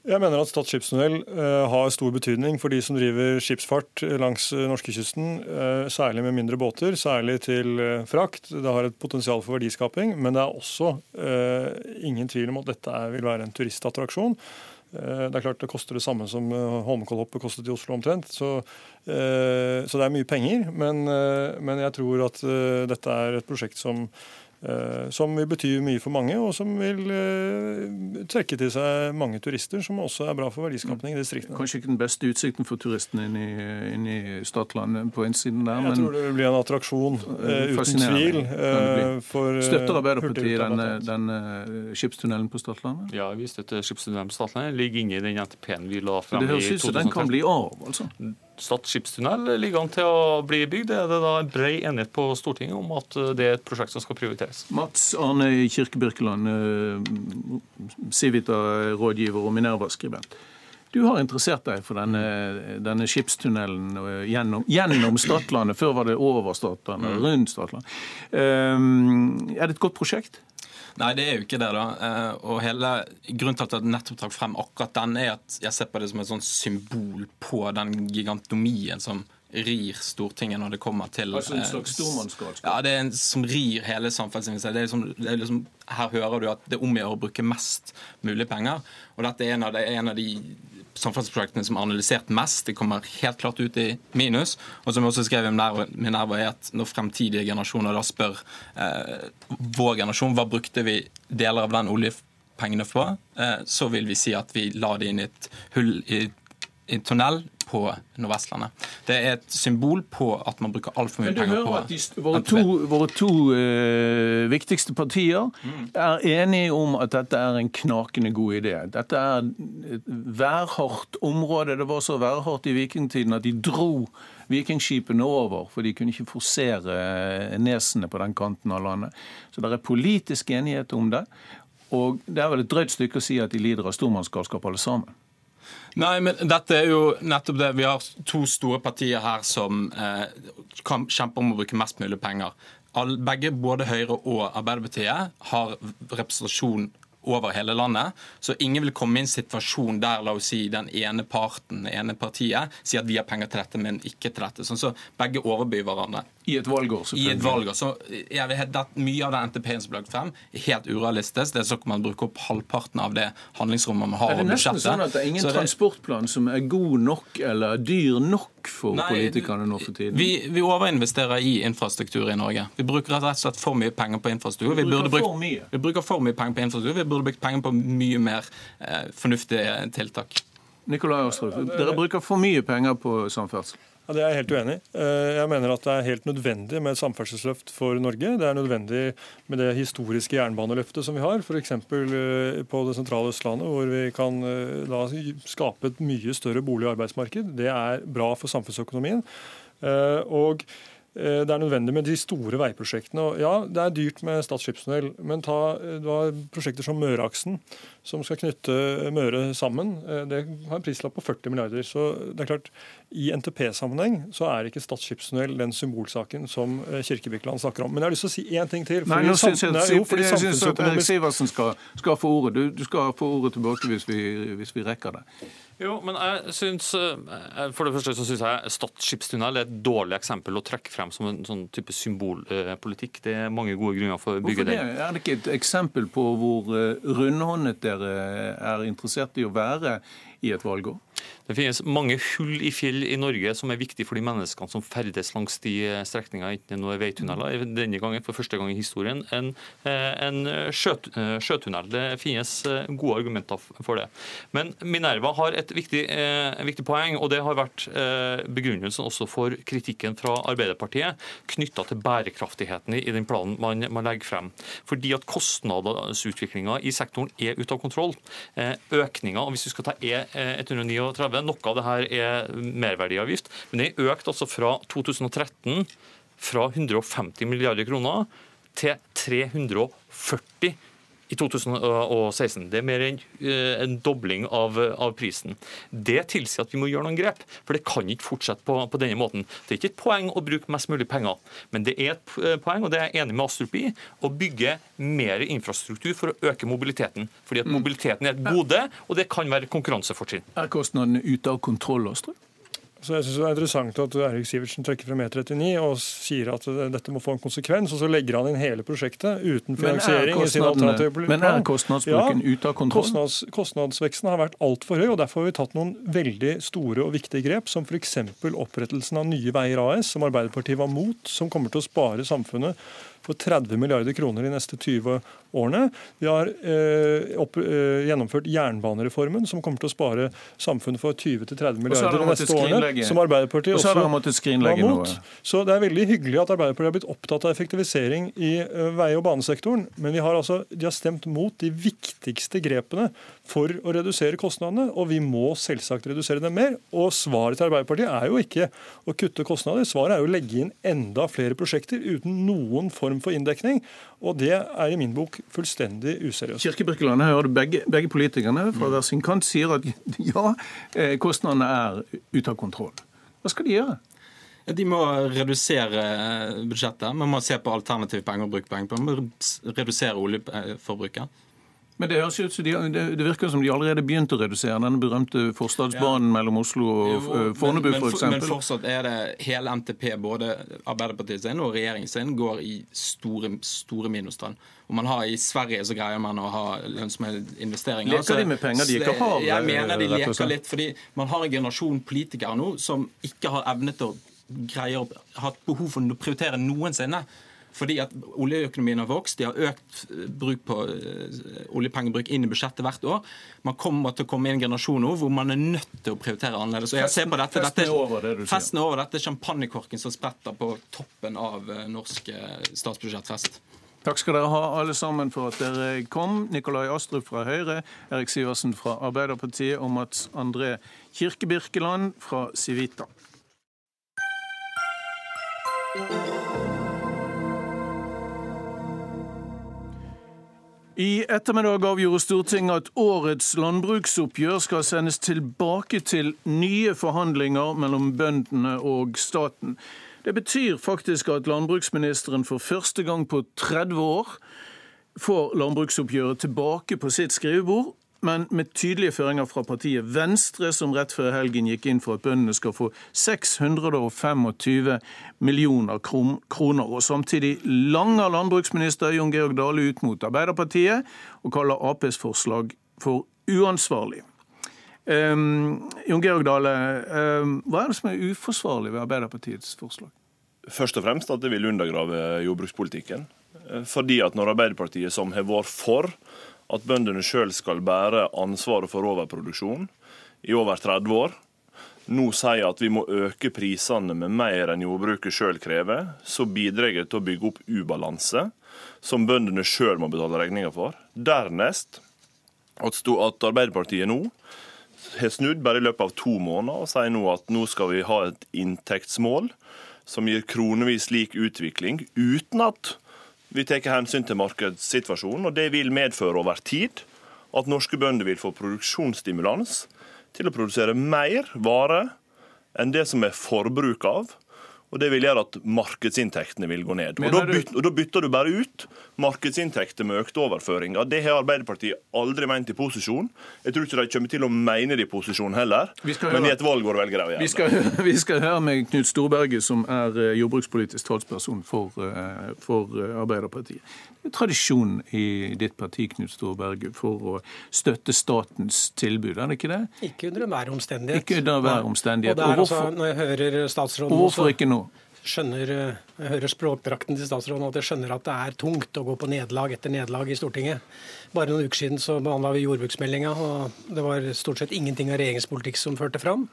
Jeg mener at Stad skipstunnel uh, har stor betydning for de som driver skipsfart langs uh, norskekysten, uh, særlig med mindre båter, særlig til frakt. Det har et potensial for verdiskaping, men det er også ingen tvil om at dette vil være en turistattraksjon. Det er klart det koster det samme som Holmenkollhoppet kostet i Oslo omtrent. Så, så det er mye penger. Men, men jeg tror at dette er et prosjekt som Eh, som vil bety mye for mange, og som vil eh, trekke til seg mange turister, som også er bra for verdiskapning i distriktene. Kanskje ikke den beste utsikten for turistene inn i, inn i Stadlandet på innsiden der, Jeg tror det blir en attraksjon, uten tvil. For, Støtter Arbeiderpartiet denne, denne skipstunnelen på Stadlandet? Ja, vi støtter skipstunnelen på Stadlandet. Ligger inne i den NTP-en vi la frem i 2013. Det høres ut som den kan bli av, altså? Stad skipstunnel ligger an til å bli bygd. Er det da en brei enighet på Stortinget om at eh, det er et prosjekt som skal prioriteres? Mats Arne Kirke Birkeland, Civita-rådgiver og Minerva-skribent. Du har interessert deg for denne, denne skipstunnelen eh, gjennom, gjennom Stadlandet. Før var det over Stadlandet, mm. rundt Stadlandet. Er det et godt prosjekt? Nei, det er jo ikke det. da. Eh, og hele Grunnen til at jeg nettopp trakk frem akkurat den, er at jeg ser på det som et sånn symbol på den gigantomien som rir Stortinget når det kommer til Altså en slags stormannsgalskap? Ja, det er en som rir hele samfunnsinvesteringen. Liksom, liksom, her hører du at det omgjør å bruke mest mulig penger. Og dette er en av, de, er en av de samferdselsprosjektene som er analysert mest. Det kommer helt klart ut i minus. Og som jeg også skrev i Minerva, er at når fremtidige generasjoner da spør eh, vår generasjon hva brukte vi deler av den oljepengene på, eh, så vil vi si at vi la det inn i et hull i tunnel på Nordvestlandet. Det er et symbol på at man bruker altfor mye penger på at de, våre to, våre to uh, viktigste partier mm. er enige om at dette er en knakende god idé. Dette er et værhardt område. Det var så værhardt i vikingtiden at de dro vikingskipene over, for de kunne ikke forsere eh, nesene på den kanten av landet. Så det er politisk enighet om det. Og det er vel et drøyt stykke å si at de lider av stormannsgalskap alle sammen. Nei, men dette er jo nettopp det. Vi har to store partier her som eh, kan kjempe om å bruke mest mulig penger. All, begge, både Høyre og Arbeiderpartiet, har representasjon over hele landet. Så ingen vil komme i en situasjon der la oss si, den ene parten, det ene partiet, sier at vi har penger til dette, men ikke til dette. Sånn så begge overbyr hverandre. I et valgår, selvfølgelig. I et valgår. Så jeg vil at Mye av den NTP-en som ble lagt frem, er helt urealistisk. Det er sånn at man bruker opp halvparten av det handlingsrommet man har. Er det nesten sånn at det er ingen det... transportplan som er god nok eller dyr nok for Nei, politikerne nå for tiden? Vi, vi, overinvesterer i infrastruktur i Norge. Vi bruker rett og slett for mye penger på infrastruktur. Vi, bruker, brukt, for mye. vi bruker for mye penger på infrastruktur. Vi burde brukt penger på mye mer eh, fornuftige tiltak. Nikolai Astrup, dere bruker for mye penger på samferdsel. Ja, Det er jeg helt uenig i. Eh, jeg mener at det er helt nødvendig med et samferdselsløft for Norge. Det er nødvendig med det historiske jernbaneløftet som vi har, f.eks. Eh, på det sentrale Østlandet, hvor vi kan eh, da skape et mye større bolig- og arbeidsmarked. Det er bra for samfunnsøkonomien. Og det er nødvendig med de store veiprosjektene. Og ja, det er dyrt med Stad skipstunnel, men ta eh, prosjekter som Møreaksen, som skal knytte Møre sammen. Eh, det har en prislapp på 40 milliarder. Så det er klart, i NTP-sammenheng så er ikke Stad skipstunnel den symbolsaken som Kirkebykland snakker om. Men jeg har lyst til å si én ting til. Nei, nå syns jeg, jeg syns at Erik Sivertsen skal, skal, få ordet. Du, du, skal få ordet tilbake hvis vi, hvis vi rekker det. Jo, men jeg synes, eh, For det første så syns jeg Stad skipstunnel er et dårlig eksempel å trekke frem som en sånn type symbolpolitikk. Det er mange gode grunner for å bygge det. Er det ikke et eksempel på hvor eh, rundhåndet dere er interessert i å være i et valgår? Det finnes mange hull i fjell i Norge som er viktige for de menneskene som ferdes langs de strekningene, enten det er veitunneler, denne gangen for første gang i historien en, en sjøt, sjøtunnel. Det finnes gode argumenter for det. Men Minerva har et viktig, eh, viktig poeng, og det har vært begrunnelsen også for kritikken fra Arbeiderpartiet knytta til bærekraftigheten i den planen man, man legger frem. Fordi at kostnadsutviklinga i sektoren er ute av kontroll. Økninga, hvis vi skal ta E139 noe av det her er merverdiavgift, men det er økt altså fra 2013 fra 150 milliarder kroner til 340 i 2016. Det er mer enn eh, en dobling av, av, prisen. Det tilsier at vi må gjøre noen grep, for det kan ikke fortsette på, på, denne måten. Det er ikke et poeng å bruke mest mulig penger, men det er et eh, poeng, og det er jeg enig med Astrup i, å bygge mer infrastruktur for å øke mobiliteten. Fordi at mm. mobiliteten er et gode, og det kan være konkurransefortrinn. Er kostnadene ute av kontroll, Astrup? Så jeg synes Det er interessant at Erik Sivertsen trekker frem E39 og sier at dette må få en konsekvens, og så legger han inn hele prosjektet uten finansiering. i sin alternative plan. Men er kostnadsbruken ja, ute av kontroll? Kostnads, kostnadsveksten har vært altfor høy, og derfor har vi tatt noen veldig store og viktige grep, som f.eks. opprettelsen av Nye Veier AS, som Arbeiderpartiet var mot, som kommer til å spare samfunnet for 30 milliarder kroner de neste 20 årene. Vi har eh, opp, eh, gjennomført jernbanereformen, som kommer til å spare samfunnet for 20-30 milliarder de neste årene. Som Arbeiderpartiet også var mot. Så det er veldig hyggelig at Arbeiderpartiet har blitt opptatt av effektivisering i eh, vei- og banesektoren, men har, altså, de har stemt mot de viktigste grepene for å redusere kostnadene, og vi må selvsagt redusere dem mer. Og svaret til Arbeiderpartiet er jo ikke å kutte kostnader, svaret er jo å legge inn enda flere prosjekter uten noen form for inndekning. Og det er i min bok fullstendig useriøst. Kirkebirkeland, her hører begge, begge politikerne fra hver sin kant sier at ja, eh, kostnadene er ute av kontroll. Hva skal de gjøre? De må redusere budsjettet. Man må se på alternativ pengebruk. Man må redusere oljeforbruket. Men det, høres ut som de, det virker som de allerede begynte å redusere denne berømte forstadsbanen ja. mellom Oslo og Fornebu f.eks. For men fortsatt er det hele NTP, både Arbeiderpartiet sin og regjeringen sin, går i store, store minustall. Og man har I Sverige så greier man å ha lønnsomme investeringer. Leker de med penger de ikke har? Jeg mener de leker litt, fordi man har en generasjon politikere nå som ikke har evnet å greie å ha behov for å prioritere noensinne. Fordi at oljeøkonomien har vokst, de har økt bruk på uh, oljepengebruk inn i budsjettet hvert år. Man kommer til å komme i en generasjon nå hvor man er nødt til å prioritere annerledes. Og jeg ser på dette, dette festen er over, det du sier. Festen er over, dette champagnekorken som spretter på toppen av uh, norsk statsbudsjettfest. Takk skal dere ha alle sammen for at dere kom. Nikolai Astrup fra Høyre, Erik Sivertsen fra Arbeiderpartiet og Mats André Kirkebirkeland fra Civita. I ettermiddag avgjorde Stortinget at årets landbruksoppgjør skal sendes tilbake til nye forhandlinger mellom bøndene og staten. Det betyr faktisk at landbruksministeren for første gang på 30 år får landbruksoppgjøret tilbake på sitt skrivebord, men med tydelige føringer fra partiet Venstre, som rett før helgen gikk inn for at bøndene skal få 625 millioner kroner. Og Samtidig langer landbruksminister Jon Georg Dale ut mot Arbeiderpartiet og kaller Aps forslag for uansvarlig. Um, Jon Georg Dale, um, hva er det som er uforsvarlig ved Arbeiderpartiets forslag? Først og fremst at det vil undergrave jordbrukspolitikken. Fordi at når Arbeiderpartiet, som har vært for at bøndene sjøl skal bære ansvaret for overproduksjon i over 30 år, nå sier at vi må øke prisene med mer enn jordbruket sjøl krever, så bidrar det til å bygge opp ubalanse som bøndene sjøl må betale regninga for. Dernest at, Arbeiderpartiet nå har snudd bare i løpet av to måneder og sier nå at nå skal vi ha et inntektsmål som gir kronevis lik utvikling, uten at vi tar hensyn til markedssituasjonen, og det vil medføre over tid at norske bønder vil få produksjonsstimulans til å produsere mer vare enn det som er forbruk av. og det vil gjøre at markedsinntektene vil gå ned. Og da, byt, og da bytter du bare ut markedsinntekter med økte overføringer. Det har Arbeiderpartiet aldri ment i posisjon. Jeg tror ikke de kommer til å mene det i posisjon heller, men i et valgår velger de å gjøre Vi det. skal, vi skal høre med Knut Storberget, som er eh, jordbrukspolitisk talsperson for, eh, for eh, Arbeiderpartiet. Det er tradisjon i ditt parti Knut Storberget, for å støtte statens tilbud, er det ikke det? Ikke under enhver omstendighet. Ikke under hver omstendighet. Og det er Og altså, når jeg hører statsråden Og hvorfor også, ikke nå? Skjønner, eh, jeg hører språkdrakten til statsråden at jeg skjønner at det er tungt å gå på nederlag etter nederlag i Stortinget. Bare noen uker siden så behandla vi jordbruksmeldinga, og det var stort sett ingenting av regjeringspolitikk som førte fram.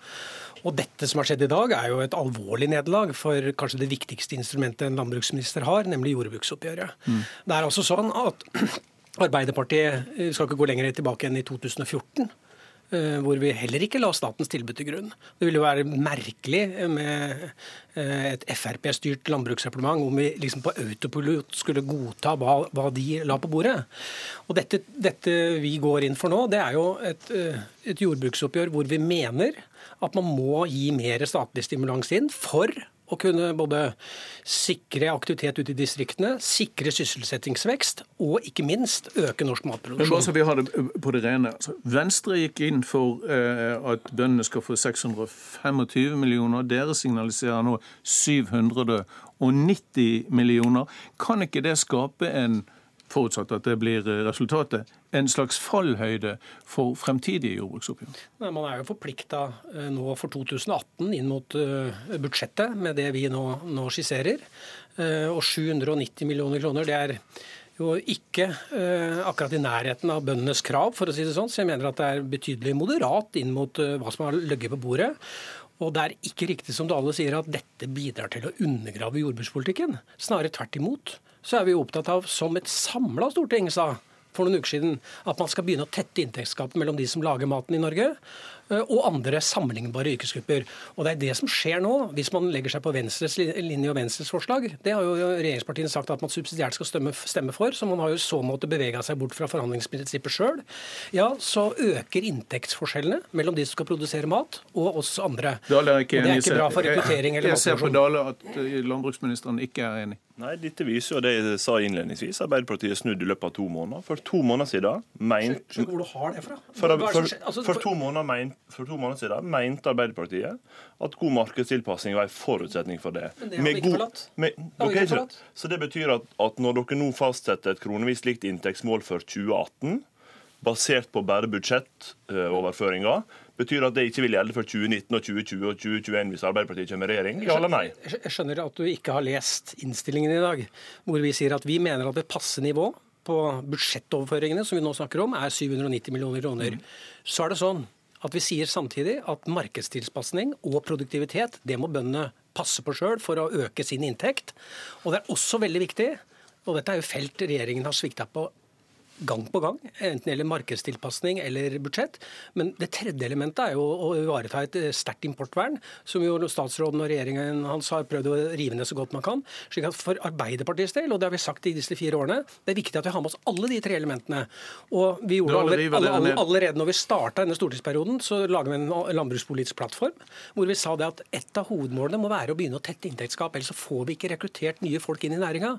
Og dette som har skjedd i dag, er jo et alvorlig nederlag for kanskje det viktigste instrumentet en landbruksminister har, nemlig jordbruksoppgjøret. Det er altså sånn at Arbeiderpartiet skal ikke gå lenger tilbake enn i 2014 eh, hvor vi heller ikke la statens tilbud til grunn. Det ville jo være merkelig med eh, et Frp-styrt landbruksdepartement om vi liksom på autopilot skulle godta hva, hva de la på bordet. Og dette, dette vi går inn for nå, det er jo et, eh, et jordbruksoppgjør hvor vi mener at man må gi mer statlig stimulans inn for å kunne både sikre aktivitet ute i distriktene, sikre sysselsettingsvekst og ikke minst øke norsk Men bare matproduksjon. vi har det på det rene. Altså, Venstre gikk inn for eh, at bøndene skal få 625 millioner. Dere signaliserer nå 790 millioner. Kan ikke det skape en forutsatt at det blir eh, resultatet, en slags fallhøyde for fremtidige jordbruksoppgjør? Nei, Man er jo forplikta nå for 2018 inn mot eh, budsjettet med det vi nå, nå skisserer. Eh, Og 790 millioner kroner, det er jo ikke eh, akkurat i nærheten av bøndenes krav, for å si det sånn. Så jeg mener at det er betydelig moderat inn mot eh, hva som har ligget på bordet. Og det er ikke riktig som det alle sier at dette bidrar til å undergrave jordbrukspolitikken. Snarere tvert imot. Så er vi opptatt av, som et samla storting sa for noen uker siden, at man skal begynne å tette inntektsgapet mellom de som lager maten i Norge, og andre sammenlignbare yrkesgrupper. Og Det er det som skjer nå, hvis man legger seg på Venstres linje og Venstres forslag. Det har jo regjeringspartiene sagt at man subsidiært skal stemme, stemme for, så man har jo i så måte bevega seg bort fra forhandlingsprinsippet sjøl. Ja, så øker inntektsforskjellene mellom de som skal produsere mat, og oss andre. Dale er ikke og det er ikke bra for rekruttering eller Jeg ser på matproduksjon. Dale at eh, landbruksministeren ikke er enig. Nei, Dette viser jo det jeg sa innledningsvis. Arbeiderpartiet snudde i løpet av to måneder. For to måneder siden ment, hvor du har det fra. for, er for. Altså, for, to måneder mein- for to måneder siden mente Arbeiderpartiet at god markedstilpassing var en forutsetning for det. Men det har vi ikke forlatt. med- dere ikke. Så det betyr at, at når dere nå fastsetter et kronevis likt inntektsmål for 2018, basert på bare budsjettoverføringer, betyr at det ikke vil gjelde for 2019 og 2020 og 2021 hvis Arbeiderpartiet kommer i regjering? Ja eller nei? Jeg jeg skjønner at du ikke har lest innstillingen i dag, hvor vi sier at vi mener at et passe nivå på budsjettoverføringene som vi nå snakker om, er 790 millioner kroner. Så er det sånn at vi sier samtidig at markedstilpasning og produktivitet, det må bøndene passe på sjøl for å øke sin inntekt. Og det er også veldig viktig, og dette er jo felt regjeringen har svikta på gang på gang, enten det gjelder markedstilpasning eller budsjett. Men det tredje elementet er jo å ivareta et eh, sterkt importvern, som jo statsråden og regjeringen hans har prøvd å rive ned så godt man kan. slik at For Arbeiderpartiets del, og det har vi sagt i disse fire årene, det er viktig at vi har med oss alle de tre elementene. Og vi gjorde allerede, river dere allerede når vi starta denne stortingsperioden, så lager vi en landbrukspolitisk plattform hvor vi sa det at et av hovedmålene må være å begynne å tette inntektsgap, ellers så får vi ikke rekruttert nye folk inn i næringa.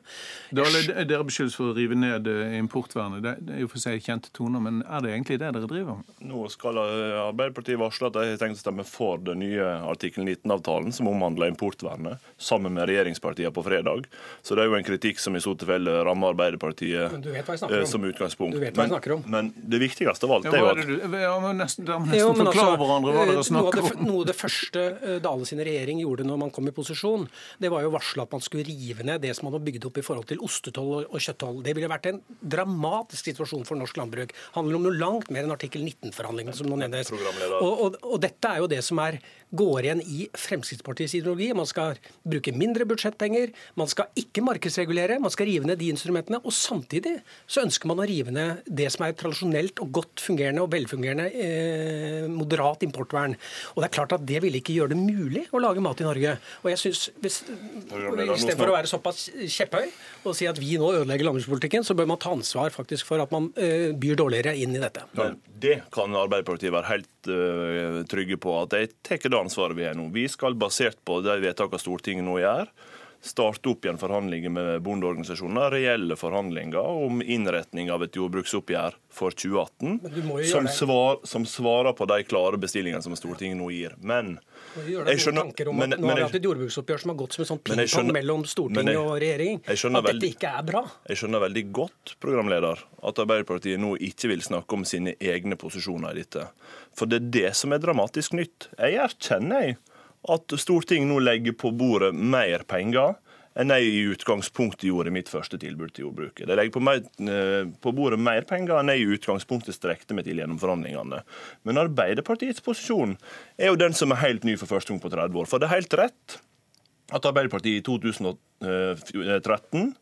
Dere beskyldes for å rive ned eh, importvernet. Det er jo for seg kjente toner, men er det egentlig det dere driver med? Nå skal eh, Arbeiderpartiet varsle at de har tenkt å stemme for den nye artikkel 19-avtalen som omhandler importvernet, sammen med regjeringspartiene på fredag. Så det er jo en kritikk som i så tilfelle rammer Arbeiderpartiet Men eh, om. som utgangspunkt. Du vet hva jeg Men- snakker om. Men det viktigste av alt er jo at ja, men nesten, da må nesten forklare altså, hverandre hva dere eh, av snakker om. Noe av det første Dale sin regjering gjorde når man kom i posisjon, det var jo å varsle at man skulle rive ned det som man hadde bygd opp i forhold til ostetoll og- og kjøtttoll. Det ville vært en dramatisk situasjon for norsk landbruk. handler om noe langt mer enn artikkel 19-forhandlingene som nå nevnes. Og, og, og dette er jo det som er går igjen i Fremskrittspartiets ideologi. Man skal bruke mindre budsjettpenger, man skal ikke markedsregulere, man skal rive ned de instrumentene. Og samtidig så ønsker man å rive ned det som er tradisjonelt og godt fungerende og velfungerende eh, moderat importvern. Og det er klart at det ville ikke gjøre det mulig å lage mat i Norge. Og jeg synes, hvis, Istedenfor å være såpass kjepphøy og si at vi nå ødelegger landbrukspolitikken, så bør man ta ansvar faktisk for at man uh, byr dårligere inn i dette. Men det kan Arbeiderpartiet være helt uh, trygge på. at De tar det ansvaret vi har nå. Vi skal basert på de vedtakene Stortinget nå gjør, starte opp igjen forhandlinger med bondeorganisasjoner, reelle forhandlinger om innretning av et jordbruksoppgjør for 2018, som, svar, som, svarer på de klare bestillingene som Stortinget nå gir. Men jeg skjønner, men, nå har vi hatt et jordbruksoppgjør som har gått som en sånn pingpong mellom Stortinget jeg, og regjering. At dette ikke er bra. Jeg skjønner veldig godt, programleder, at Arbeiderpartiet nå ikke vil snakke om sine egne posisjoner i dette. For det er det som er dramatisk nytt. Jeg erkjenner, jeg at Stortinget nå legger på bordet mer penger enn jeg i utgangspunktet gjorde i mitt første tilbud til jordbruket. De legger på, mer, eh, på, bordet mer penger enn jeg i utgangspunktet strekte meg til gjennom forhandlingene. Men Arbeiderpartiets posisjon er jo den som er helt ny for første gang på 30 år. For det er helt rett at Arbeiderpartiet i 2013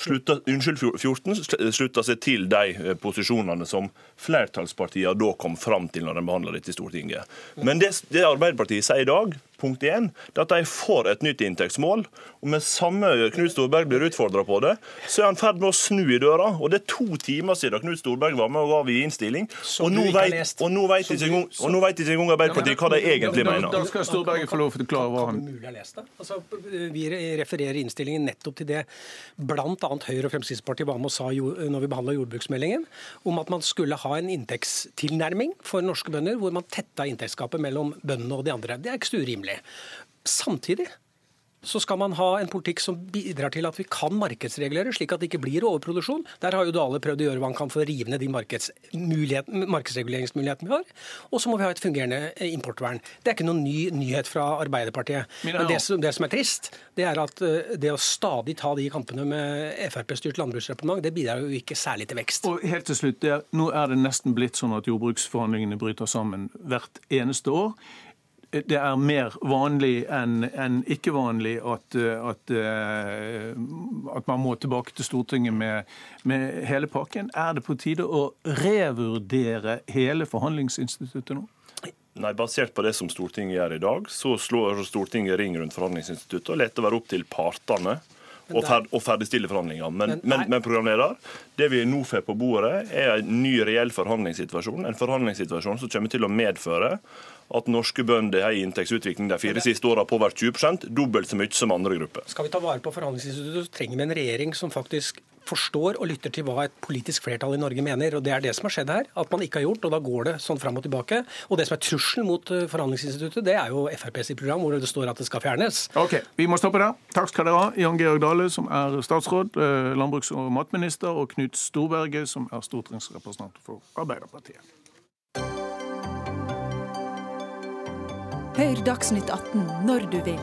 slutta, unnskyld, 14 slutta seg til de eh, posisjonene som flertallspartiene da kom fram til når de behandla dette i Stortinget. Men det, det Arbeiderpartiet sier i dag, punkt igjen, det at de får et nytt inntektsmål. Og med samme Knut Storberg blir utfordra på det, så er han i ferd med å snu i døra. Og det er to timer siden Knut Storberg var med og ga vi innstilling. Og nå, vet, og nå vet ikke engang Arbeiderpartiet hva de egentlig mener. Da skal Storberget få lov til å klare hva han altså, Vi refererer innstillingen nettopp til det annet Høyre og Fremskrittspartiet var med og sa når vi behandla jordbruksmeldingen, om at man skulle ha en inntektstilnærming for norske bønder, hvor man tetta inntektsgapet mellom bøndene og de andre. Det er ikke så urimelig. Samtidig så skal man ha en politikk som bidrar til at vi kan markedsregulere, slik at det ikke blir overproduksjon. Der har jo Dale prøvd å gjøre hva han kan for å rive ned de markedsreguleringsmulighetene vi har. Og så må vi ha et fungerende importvern. Det er ikke noen ny nyhet fra Arbeiderpartiet. Men det som, det som er trist, det er at eh, det å stadig ta de kampene med Frp-styrt landbruksdepartement, det bidrar jo ikke særlig til vekst. Og helt til slutt, er, Nå er det nesten blitt sånn at jordbruksforhandlingene bryter sammen hvert eneste år det er mer vanlig enn en ikke vanlig at, at, eh, at, man må tilbake til Stortinget med, med, hele pakken. Er det på tide å revurdere hele forhandlingsinstituttet nå? Nei, Basert på det som Stortinget gjør i dag, så slår Stortinget ring rundt forhandlingsinstituttet og lar det være opp til partene og, fer og ferdigstille forhandlingene. Men, men, men, programleder, det vi nå får på bordet, er en ny reell forhandlingssituasjon. En forhandlingssituasjon som kommer til å medføre at norske bønder har inntektsutvikling de fire siste åra på over 20 dobbelt så mye som andre grupper. Skal vi ta vare på forhandlingsinstituttet, så trenger vi en regjering som faktisk forstår og lytter til hva et politisk flertall i Norge mener. og Det er det som har skjedd her. At man ikke har gjort, og da går det sånn fram og tilbake. Og det som er trusselen mot eh, forhandlingsinstituttet, det er jo FrPs program, hvor det står at det skal fjernes. Ok, Vi må stoppe der. Takk skal dere ha. Jan Georg Dale, som er statsråd, eh, landbruks- og matminister, og Knut Storberget, som er stortingsrepresentant for Arbeiderpartiet. Hør Dagsnytt 18 når du vil.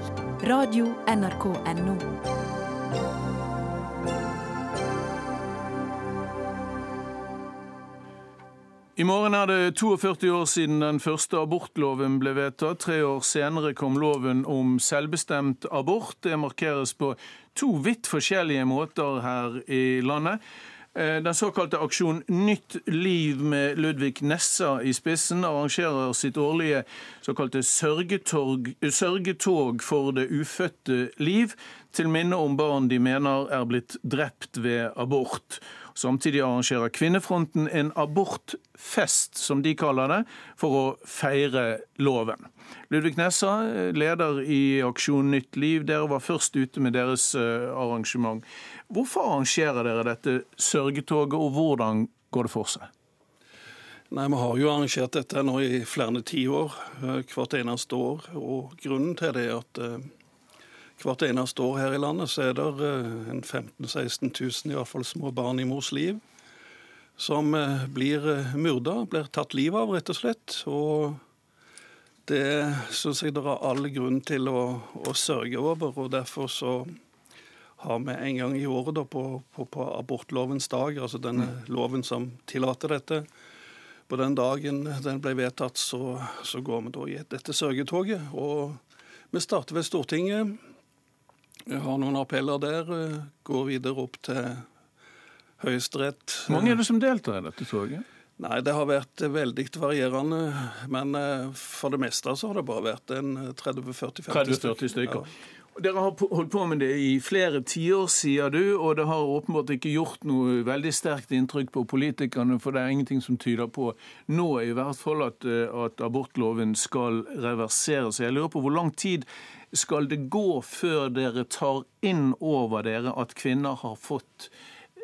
Radio NRK Radio.nrk.no. I morgen er det 42 år siden den første abortloven ble vedtatt. Tre år senere kom loven om selvbestemt abort. Det markeres på to vidt forskjellige måter her i landet. Eh, den såkalte Aksjon Nytt liv med Ludvig Nessa i spissen arrangerer sitt årlige såkalte sørgetog for det ufødte liv, til minne om barn de mener er blitt drept ved abort. Samtidig arrangerer Kvinnefronten en abortfest, som de kaller det, for å feire loven. Ludvig Nessa, leder i Aksjon Nytt liv, dere var først ute med deres eh, arrangement. Hvorfor arrangerer dere dette sørgetoget, og hvordan går det for seg? Nei, Vi har jo arrangert dette nå i flere tiår, eh, hvert eneste år. og Grunnen til det er at eh, hvert eneste år her i landet så er det eh, en 15 000-16 000 i hvert fall små barn i mors liv som blir myrda, blir tatt livet av, rett og slett. Og det syns jeg det er all grunn til å, å sørge over. og Derfor så har vi en gang i året da, på, på, på, abortlovens dag, altså denne mm. loven som tillater dette. På den dagen den ble vedtatt, så, så går vi da i dette sørgetoget. Og vi starter ved Stortinget. Vi har noen appeller der. Går videre opp til Høyesterett. Hvor mange er det som deltar i dette toget? Nei, Det har vært veldig varierende. Men eh, for det meste så har det bare vært en 30-40-50 stykker. Dere har holdt på med det i flere tiår, sier du, og det har åpenbart ikke gjort noe veldig sterkt inntrykk på politikerne, for det er ingenting som tyder på nå i hvert fall at, eh, at abortloven skal reverseres. Jeg lurer på hvor lang tid skal det gå før dere tar inn over dere at kvinner har fått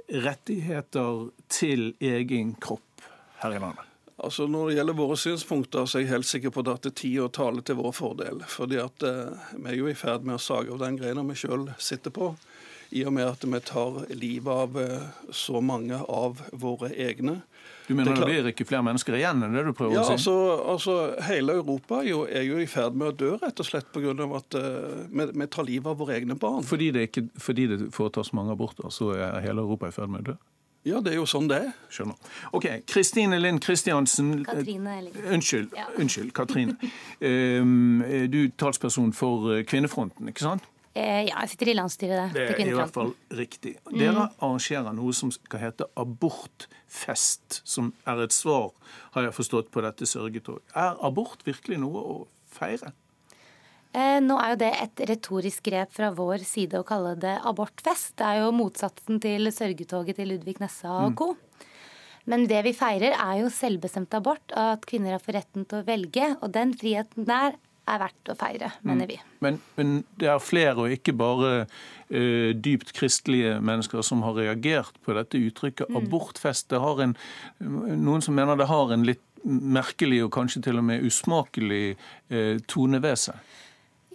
rettigheter til egen kropp her i landet? Altså Når det gjelder våre synspunkter, så er jeg helt sikker på at det er tid å tale til vår fordel. Fordi at eh, vi er jo i ferd med å sage av den greina vi sjøl sitter på. I og med at vi tar livet av eh, så mange av våre egne. Du mener det, det blir ikke flere mennesker igjen enn det du prøver ja, å si? Altså, altså, hele Europa jo, er jo i ferd med å dø, rett og slett pga. at uh, vi, vi, tar livet av våre egne barn. Fordi det, ikke, fordi det foretas mange aborter, så er hele Europa i ferd med å dø? Ja, det er jo sånn det er. Skjønner. OK. Kristine Lind Kristiansen Katrine Unnskyld. Ja. Unnskyld, Katrine. um, du er talsperson for eh, Kvinnefronten, ikke sant? Eh, ja, jeg sitter i landsstyret det, er i hvert fall riktig. Mm. Dere arrangerer noe som skal hete abortfest, som er et svar, har jeg forstått, på dette sørgetoget. Er abort virkelig noe å feire? Eh, nå er jo det et retorisk grep fra vår side å kalle det abortfest. Det er jo motsatsen til sørgetoget til Ludvig Nessa og mm. co. Men det vi feirer, er jo selvbestemt abort, at kvinner har fått retten til å velge. Og den friheten der er verdt å feire, mener vi. Mm. Men, men det er flere, og ikke bare uh, dypt kristelige mennesker, som har reagert på dette uttrykket mm. abortfest. Det har en, noen som mener det har en litt merkelig og kanskje til og med usmakelig uh, tone ved seg.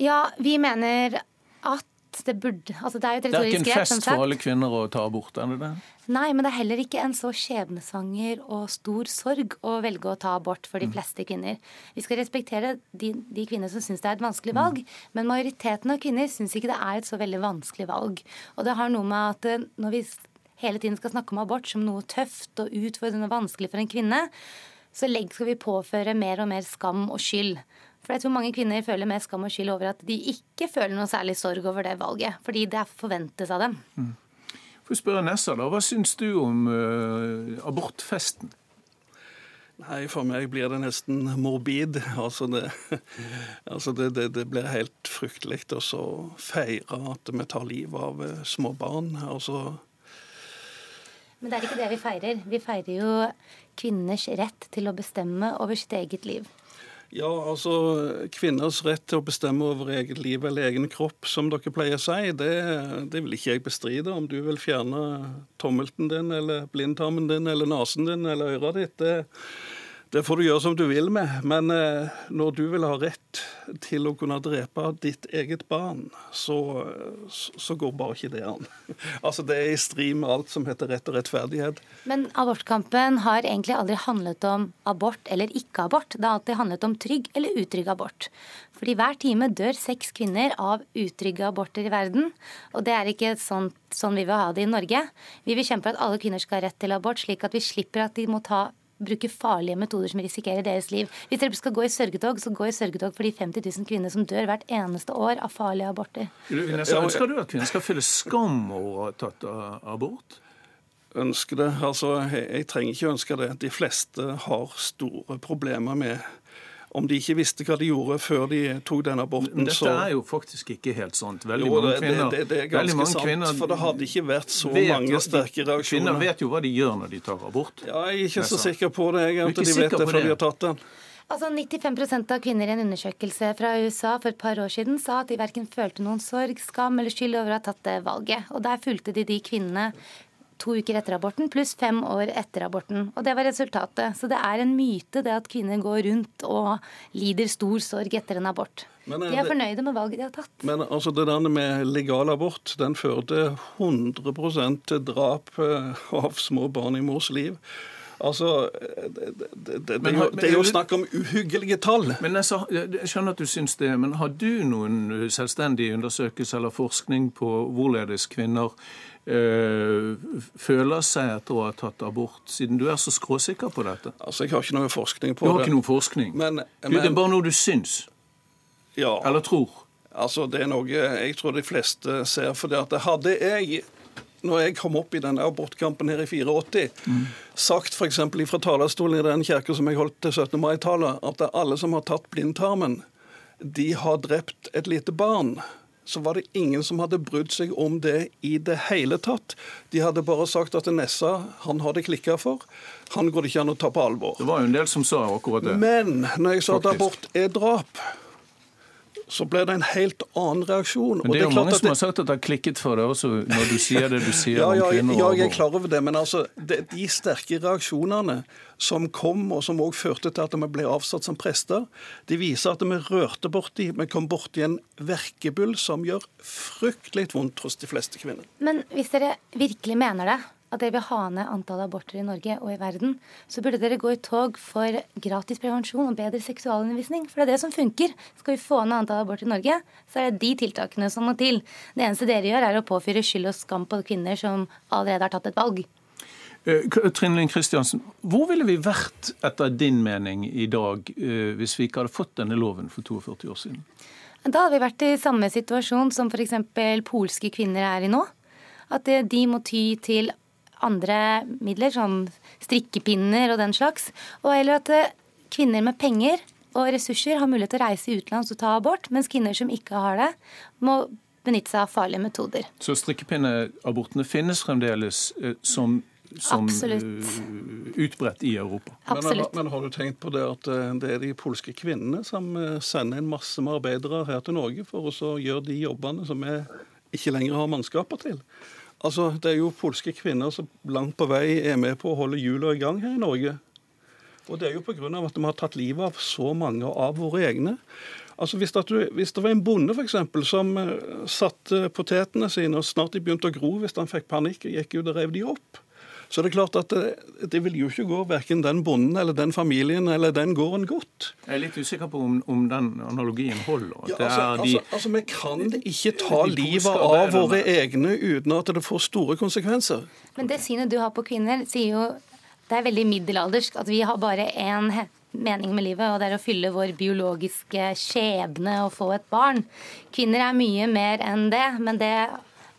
Ja, vi mener at det burde altså Det er jo et retorisk grep. Det er ikke en fest for alle kvinner å ta abort, er det det? Nei, men det er heller ikke en så skjebnesvanger og stor sorg å velge å ta abort for de mm. fleste kvinner. Vi skal respektere de, de kvinner som syns det er et vanskelig mm. valg, men majoriteten av kvinner syns ikke det er et så veldig vanskelig valg. Og det har noe med at eh, når vi hele tiden skal snakke om abort som noe tøft og utfordrende og vanskelig for en kvinne, så skal vi påføre mer og mer skam og skyld. For jeg tror mange kvinner føler mer skam og skyld over at de ikke føler noe særlig sorg over det valget, fordi det forventes av dem. Mm. For å spørre Nessa, da, Hva syns du om uh, abortfesten? Nei, For meg blir det nesten morbid. Altså Det, altså det, det, det blir helt fryktelig å feire at vi tar livet av eh, små barn. Altså Men det er ikke det vi feirer. Vi feirer jo kvinners rett til å bestemme over sitt eget liv. Ja, altså Kvinners rett til å bestemme over eget liv eller egen kropp, som dere pleier å si, det, det vil ikke jeg bestride. Om du vil fjerne tommelten din eller blindtarmen din eller nesen din eller øret ditt, det, det får du gjøre som du vil med, men eh, når du vil ha rett til å kunne drepe ditt eget barn, så, så går bare ikke det an. Altså Det er i strid med alt som heter rett og rettferdighet. Men abortkampen har egentlig aldri handlet om abort eller ikke abort. Det har alltid handlet om trygg eller utrygg abort. Fordi hver time dør seks kvinner av utrygge aborter i verden. Og det er ikke sånn, sånn vi vil ha det i Norge. Vi vil kjempe for at alle kvinner skal ha rett til abort, slik at vi slipper at de må ta bruke farlige metoder som risikerer deres liv. Hvis dere skal gå i sørgetog, så gå i sørgetog for de 50 000 kvinner som dør hvert eneste år av farlige aborter. Ønsker du at kvinner skal føle skam over å ha tatt abort? Ønsker det. Altså, jeg trenger ikke ønske det. De fleste har store problemer med om de ikke visste hva de gjorde før de tok den aborten. Men dette så... er jo faktisk ikke helt sant. Veldig jo, mange kvinner, det, det, det er ganske sant, kvinner, for det hadde ikke vært så mange sterke reaksjoner. Kvinner vet jo hva de gjør når de tar abort. Ja, jeg er ikke så sikker på det, jeg, at de vet det før de har tatt den. Altså 95 av kvinner i en undersøkelse fra USA for et par år siden sa at de verken følte noen sorg, skam eller skyld over å ha tatt det valget. Og der fulgte de de kvinnene to uker etter aborten pluss fem år etter aborten. Og det var resultatet. Så det er en myte det at kvinner går rundt og lider stor sorg etter en abort. Men, de er det, fornøyde med valget de har tatt. Men altså det der med legal abort, den førte 100 til drap eh, av små barn i mors liv. Altså, det, det, det, men, det, er jo snakk om uhyggelige tall. Men jeg, jeg, skjønner at du syns det, men har du noen selvstendige undersøkelser eller forskning på hvorledes kvinner føler seg etter å ha tatt abort, siden du er så skråsikker på dette? Altså, Jeg har ikke noe forskning på det. Du har ikke noe forskning? Men, men, det er bare noe du syns? Ja. Eller tror? Altså, Det er noe jeg tror de fleste ser. for det at Hadde jeg når jeg kom opp i denne abortkampen her i 84, mm. sagt f.eks. fra talerstolen i den kirka som jeg holdt til 17. mai-tallet, at det er alle som har tatt blindtarmen, de har drept et lite barn så var det ingen som hadde brydd seg om det i det hele tatt. De hadde bare sagt at Nessa han har det klikka for. Han går det ikke an å ta på alvor. Det var jo en del som sa akkurat det. Men når jeg sa at abort er drap, så ble det en helt annen reaksjon. Men det er jo klart mange at som har sagt at det har klikket for deg også, når du sier det du sier ja, ja, om kvinner ja, jeg er klar over det, men altså, det, de sterke reaksjonene som kom, og som òg førte til at vi ble avsatt som prester, de viser at vi rørte borti Vi kom borti en verkebyll som gjør fryktelig vondt hos de fleste kvinner. Men hvis dere virkelig mener det, at dere vil ha ned antallet aborter i Norge og i verden, så burde dere gå i tog for gratis prevensjon og bedre seksualundervisning. For det er det som funker. Skal vi få ned antallet aborter i Norge, så er det de tiltakene som må til. Det eneste dere gjør, er å påfyre skyld og skam på kvinner som allerede har tatt et valg. Eh, Trine Linn Kristiansen, hvor ville vi vært etter din mening i dag eh, hvis vi ikke hadde fått denne loven for 42 år siden? Da hadde vi vært i samme situasjon som f.eks. polske kvinner er i nå. At eh, de må ty til andre midler, som strikkepinner og den slags. Og eller at eh, kvinner med penger og ressurser har mulighet til å reise i utlandet og ta abort, mens kvinner som ikke har det, må benytte seg av farlige metoder. Så strikkepinneabortene finnes fremdeles eh, som, som Absolutt. eh, utbredt i Europa? Men, men har du tenkt på det at det er de polske kvinnene som sender en masse med arbeidere her til Norge for å gjøre de jobbene som vi ikke lenger har mannskaper til? Altså, Det er jo polske kvinner som langt på vei er med på å holde hjula i gang her i Norge. Og det er jo pga. at de har tatt livet av så mange av våre egne. Altså hvis, du, hvis det var en bonde for eksempel, som eh, satte potetene sine, og snart de begynte å gro hvis han fikk panikk og gikk ut og rev de opp, så det er klart at det, det vil jo ikke gå verken den bonden eller den familien eller den gården godt. Jeg er litt usikker på om, om den analogien holder. Ja, det altså, er de, altså, altså, Vi kan ikke ta livet av våre egne uten at det får store konsekvenser. Men det synet du har på kvinner, sier jo Det er veldig middelaldersk at vi har bare én mening med livet, og det er å fylle vår biologiske skjebne og få et barn. Kvinner er mye mer enn det, men det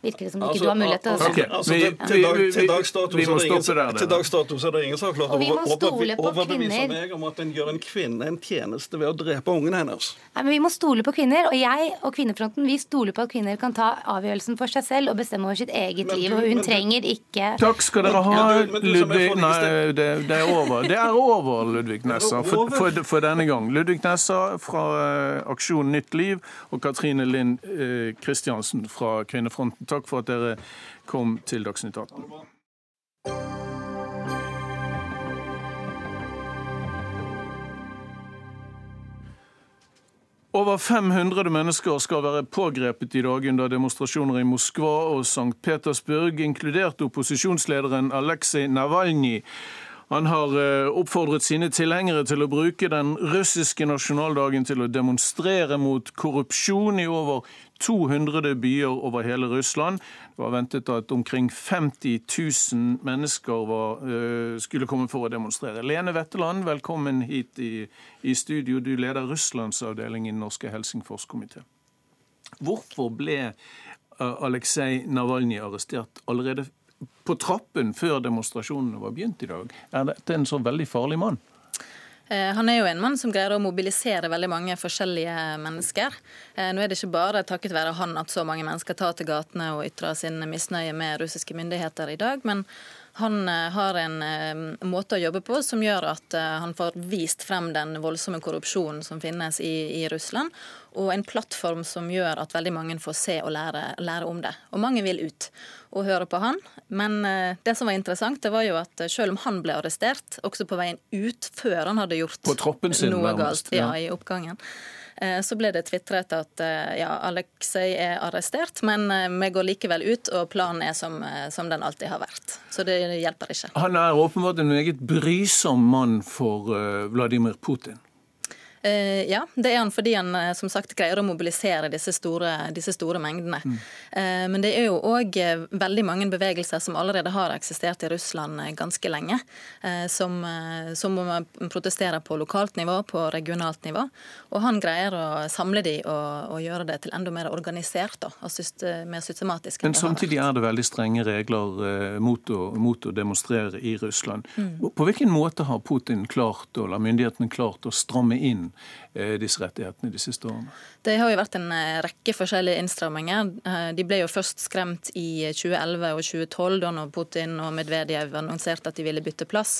virker det som ikke Altså, du har mulighet til altså, Okay. altså, det, til, dag, til dags dato vi vi, vi er det ingen, der, til dags dato så er det ingen som har klart å over- overbevise kvinner. meg om at en gjør en kvinne en tjeneste ved å drepe ungen hennes. Nei, men Vi må stole på kvinner, og jeg og Kvinnefronten vi stoler på at kvinner kan ta avgjørelsen for seg selv og bestemme over sitt eget Men liv. og Hun men, trenger ikke Takk skal dere ha, Men Ludvig Nei, det, det er over. Det er over, Ludvig Nessa, for, for, for denne gang. Ludvig Nessa fra eh, Aksjon Nytt Liv og Katrine Lind eh, Kristiansen fra Kvinnefronten. Takk for at dere kom til Dagsnytt 18. Over 500 mennesker skal være pågrepet i dag under demonstrasjoner i Moskva og St. Petersburg, inkludert opposisjonslederen Aleksej Navalnyj. Han har eh, oppfordret sine tilhengere til å bruke den russiske nasjonaldagen til å demonstrere mot korrupsjon i over 200 byer over hele Russland. Det var ventet at omkring 50 000 mennesker var, eh, skulle komme for å demonstrere. Lene Wetteland, velkommen hit i, i studio. Du leder Russlandsavdelingen i Den norske Helsingforskomité. Hvorfor ble eh, Aleksej Navalnyj arrestert allerede på trappen før demonstrasjonene var begynt i dag? Er dette en så veldig farlig mann? Eh, Han er jo en mann som greier å mobilisere veldig mange forskjellige mennesker. Eh, Nå er det ikke bare takket være han at så mange mennesker tar til gatene og ytrer sin misnøye med russiske myndigheter i dag, men han eh, har en eh, måte å jobbe på som gjør at eh, han får vist frem den voldsomme korrupsjonen som finnes i, i Russland, og en plattform som gjør at veldig mange får se og lære, lære om det. Og mange vil ut og høre på han. Men det som var interessant, det var jo at selv om han ble arrestert, også på veien ut før han hadde gjort sin, noe nærmest, galt ja, i oppgangen, så ble det tvitret at eh, ja, Aleksej er arrestert, men eh, vi går likevel ut, og planen er som, eh, som den alltid har vært. Så det hjelper ikke. Han er åpenbart en meget brysom mann for eh, Vladimir Putin. Eh, ja, det er han fordi han eh, som sagt greier å mobilisere disse store, disse store mengdene. Eh, men det er jo òg veldig mange bevegelser som allerede har eksistert i Russland ganske lenge. Som, som protesterer på lokalt nivå, på regionalt nivå. Og han greier å samle de og, og gjøre det til enda mer organisert da, og syste, mer systematisk. Men samtidig er det veldig strenge regler mot å, mot å demonstrere i Russland. Mm. På hvilken måte har Putin klart, eller myndighetene klart å stramme inn disse rettighetene de siste årene? Det har jo vært en rekke forskjellige innstramminger. De ble jo først skremt i 2011 og 2012, da Putin og Medvedev annonserte at de ville bytte plass.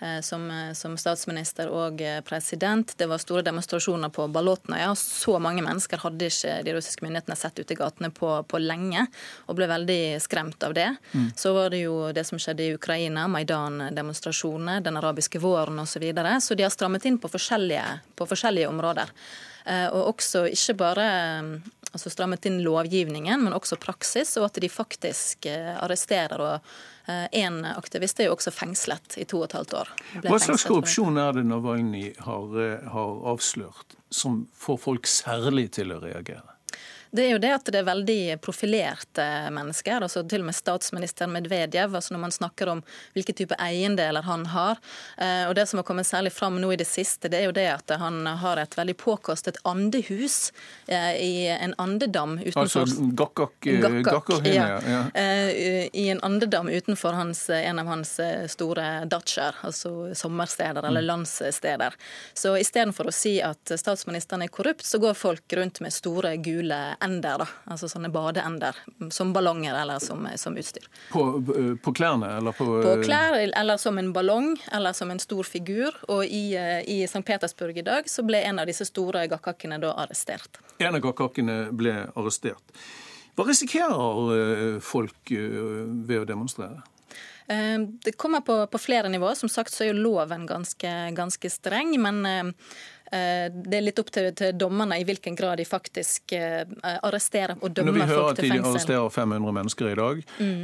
Eh, som, eh, som, statsminister og eh, president. Det var store demonstrasjoner på Balotnøya. Så mange mennesker hadde ikke de russiske myndighetene sett ute i gatene på, på, lenge, og ble veldig skremt av det. Mm. Så var det jo det som skjedde i Ukraina, Maidan-demonstrasjoner, den arabiske våren osv. Så, videre. så de har strammet inn på forskjellige, på forskjellige områder. Og også ikke bare altså strammet inn lovgivningen, men også praksis, og at de faktisk arresterer og en aktivist er jo også fengslet i to og et halvt år. Hva slags korrupsjon er det Navalnyj har, eh, har avslørt, som får folk særlig til å reagere? Det er jo det at det er veldig profilerte mennesker. altså Til og med statsminister Medvedev, altså når man snakker om hvilke type eiendeler han har. Eh, og Det som har kommet særlig fram nå i det siste, det er jo det at han har et veldig påkostet andehus eh, i en andedam utenfor Altså gakkak, eh, gakkak ja. ja. I en andedam utenfor hans, en av hans store datsjer, altså sommersteder eller mm. landssteder. Så istedenfor å si at statsministeren er korrupt, så går folk rundt med store, gule ender. da, altså Sånne badeender. Som ballonger eller som, som utstyr. På, på, klærne? Eller på På klær, eller som en ballong, eller som en stor figur. Og i, i St. Petersburg i dag så ble en av disse store gakkakkene da arrestert. En av gakkakkene ble arrestert. Hva risikerer eh, folk eh, ved å demonstrere? Eh, det kommer på, på, flere nivåer. Som sagt så er jo loven ganske, ganske streng. Men Eh, det er litt opp til, til dommerne i hvilken grad de faktisk eh, arresterer og dømmer folk til fengsel. Når vi hører at de arresterer 500 mennesker i dag mm.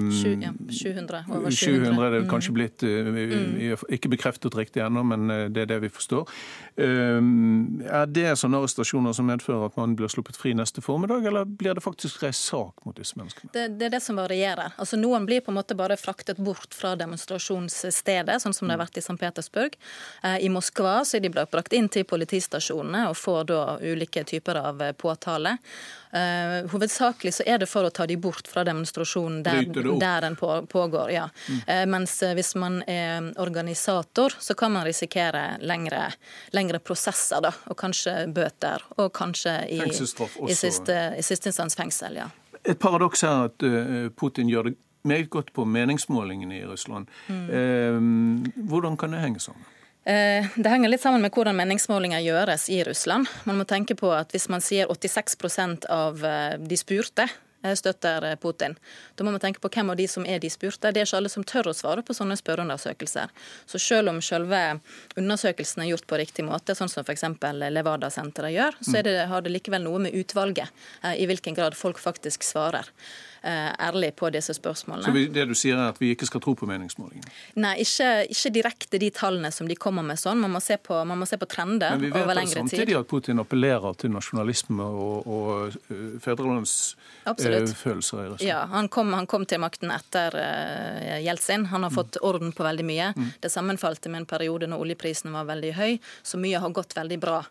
um, ja, 700. Over 700. 700 er det mm. kanskje blitt. Mm. Ikke bekreftet riktig ennå, men det er det vi forstår. Um, er det sånne arrestasjoner som medfører at man blir sluppet fri neste formiddag, eller blir det faktisk reist sak mot disse menneskene? Det, det, er det som varierer. Altså Noen blir på en måte bare fraktet bort fra demonstrasjonsstedet, sånn som det har vært i St. Petersburg. I Moskva så er de brakt inn inn til politistasjonene og får da ulike typer av eh, påtale. Uh, hovedsakelig så er det for å ta de bort fra demonstrasjonen der, der den på, pågår. ja. Mm. Uh, mens hvis man er organisator, så kan man risikere lengre, lengre prosesser. da, Og kanskje bøter. Og kanskje i, i, siste, i siste instans fengsel. ja. Et paradoks er at uh, Putin gjør det meget godt på meningsmålingene i Russland. Mm. Hvordan kan det henge sammen? Eh, det henger litt sammen med hvordan meningsmålinger gjøres i Russland. Man må tenke på at Hvis man sier 86% av eh, de spurte støtter Putin. Da må man tenke på hvem av de som er de spurte. Det er ikke alle som tør å svare på sånne spørreundersøkelser. Så selv om selve undersøkelsen er gjort på riktig måte, sånn som f.eks. Levada-senteret gjør, så det, har det likevel noe med utvalget, i hvilken grad folk faktisk svarer. Eh, ærlig på disse spørsmålene. Så det du sier er at vi ikke skal tro på meningsmålingene? Nei, ikke, ikke, direkte de tallene som de kommer med sånn. Man må se på, må se på trender over lengre tid. Men vi vet samtidig at Putin appellerer til nasjonalisme og, og uh, uh, i Russland. Ja, han kom, han kom, til makten etter uh, Jeltsin. Han har fått orden på veldig mye. Mm. Det sammenfalte med en periode når oljeprisen var veldig høy, så mye har gått veldig bra.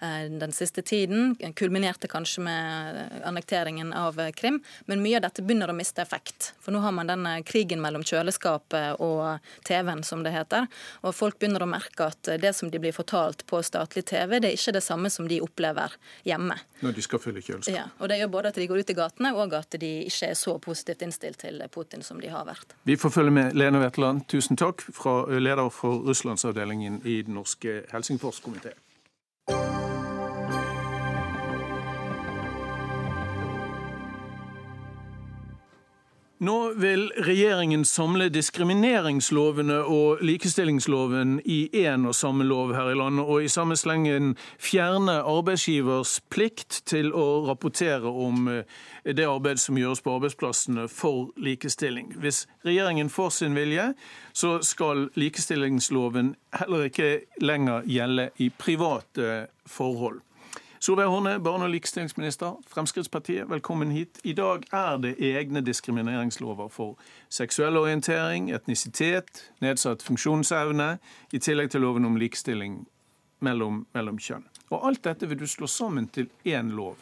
Eh, den siste tiden. Kulminerte kanskje med annekteringen av Krim. Men mye av dette begynner å miste effekt. For nå har man denne krigen mellom kjøleskapet og TV-en, som det heter. Og folk begynner å merke at det som de blir fortalt på statlig TV, det er ikke det samme som de opplever hjemme. Når de skal fylle kjøleskap. Ja, og det gjør både at de går ut i gatene, og at de ikke er så positivt innstilt til Putin som de har vært. Vi får følge med Lene Wetland, tusen takk, fra leder for Russlandsavdelingen i den norske Helsingforskomiteen. Nå vil regjeringen samle diskrimineringslovene og likestillingsloven i én og samme lov her i landet, og i samme slengen fjerne arbeidsgivers plikt til å rapportere om eh, det arbeid som gjøres på arbeidsplassene for likestilling. Hvis regjeringen får sin vilje, så skal likestillingsloven heller ikke lenger gjelde i private forhold. Solveig Horne, barne- og likestillingsminister, Fremskrittspartiet, velkommen hit. I dag er det egne diskrimineringslover for seksuell orientering, etnisitet, nedsatt funksjonsevne, i tillegg til loven om likestilling mellom, mellom kjønn. Og Alt dette vil du slå sammen til én lov.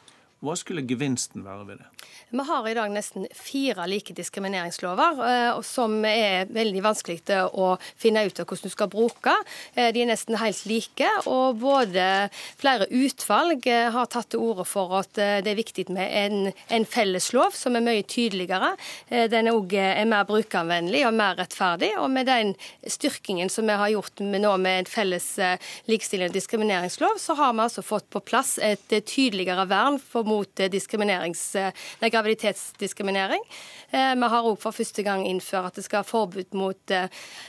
Hva skulle gevinsten være ved det? Vi har i dag nesten fire like diskrimineringslover, eh, som er veldig vanskelig å finne ut av hvordan du skal bruke. Eh, de er nesten helt like, og både flere utvalg eh, har tatt til orde for at det er viktig med en, en felles lov som er mye tydeligere. Den er òg mer brukervennlig og mer rettferdig. Og med den styrkingen som vi har gjort med nå med en felles likestilling og diskrimineringslov, så har vi altså fått på plass et tydeligere vern for mot nei, graviditetsdiskriminering. Eh, vi har òg for første gang innført at det skal være forbud mot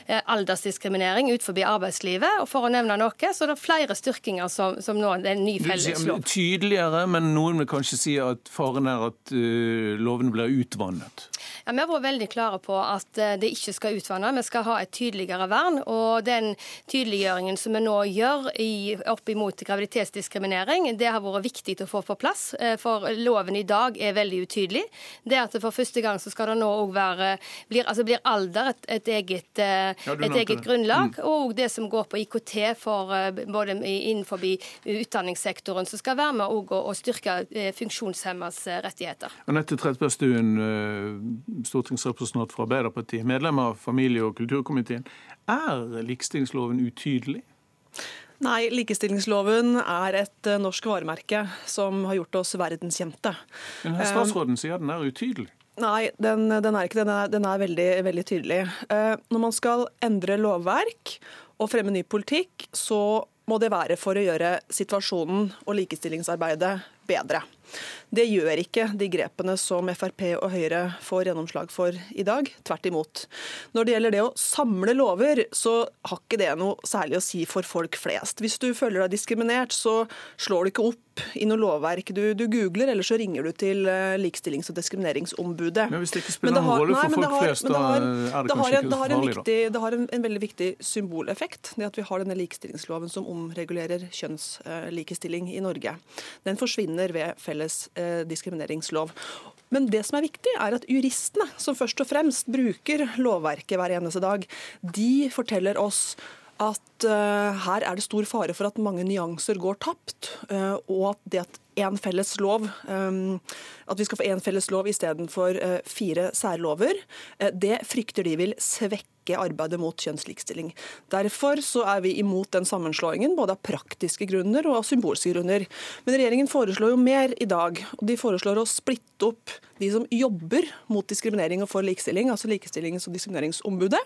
aldersdiskriminering aldersdiskriminering utenfor arbeidslivet. Og for å nevne noe, så er det flere styrkinger som, som nå det er en ny felleslov. Tydeligere, men noen vil kanskje si at faren er at uh, lovene blir utvannet? Ja, Vi har vært veldig klare på at det ikke skal utvanne. Vi skal ha et tydeligere vern. Og den tydeliggjøringen som vi nå gjør i, opp imot graviditetsdiskriminering, det har vært viktig å få på plass. For loven i dag er veldig utydelig. Det at for første gang så skal det nå òg være blir, altså blir alder et, et eget, eh, ja, et eget grunnlag. Mm. Og det som går på IKT for eh, både innenfor utdanningssektoren, som skal være med å, styrke funksjonshemmedes rettigheter. Anette Trettebergstuen, stortingsrepresentant fra Arbeiderpartiet, medlem av familie- og kulturkomiteen. Er likestillingsloven utydelig? Nei, likestillingsloven er et norsk varemerke som har gjort oss verdenskjente. Men Statsråden sier den er utydelig. Nei, den, den, er ikke Den er, den er veldig, veldig, tydelig. Eh, når man skal endre lovverk og fremme ny politikk, så må det være for å gjøre situasjonen og likestillingsarbeidet bedre. Det gjør ikke de grepene som Frp og Høyre får gjennomslag for i dag. Tvert imot. Når det gjelder det å samle lover, så har ikke det noe særlig å si for folk flest. Hvis du føler deg diskriminert, så slår du ikke opp i noe lovverk. Du, du googler, eller så ringer du til eh, Likestillings- og diskrimineringsombudet. Men hvis det ikke spiller noen rolle for folk flest, da er det kanskje ikke farlig, da? Det har en, en, veldig viktig symboleffekt, det at vi har denne likestillingsloven som omregulerer kjønnslikestilling i Norge. Den forsvinner ved felles Eh, diskrimineringslov. Men det som er viktig, er at juristene, som først og fremst bruker lovverket hver eneste dag, de forteller oss at uh, her er det stor fare for at mange nyanser går tapt, uh, og at det at en felles lov, um, at vi skal få én felles lov istedenfor uh, fire særlover, uh, det frykter de vil svekke arbeidet mot kjønnslikestilling. Derfor så er vi imot den sammenslåingen, både av praktiske grunner og av symbolske grunner. Men regjeringen foreslår jo mer i dag. og De foreslår å splitte opp de som jobber mot diskriminering og for likestilling, altså Likestillings- og diskrimineringsombudet,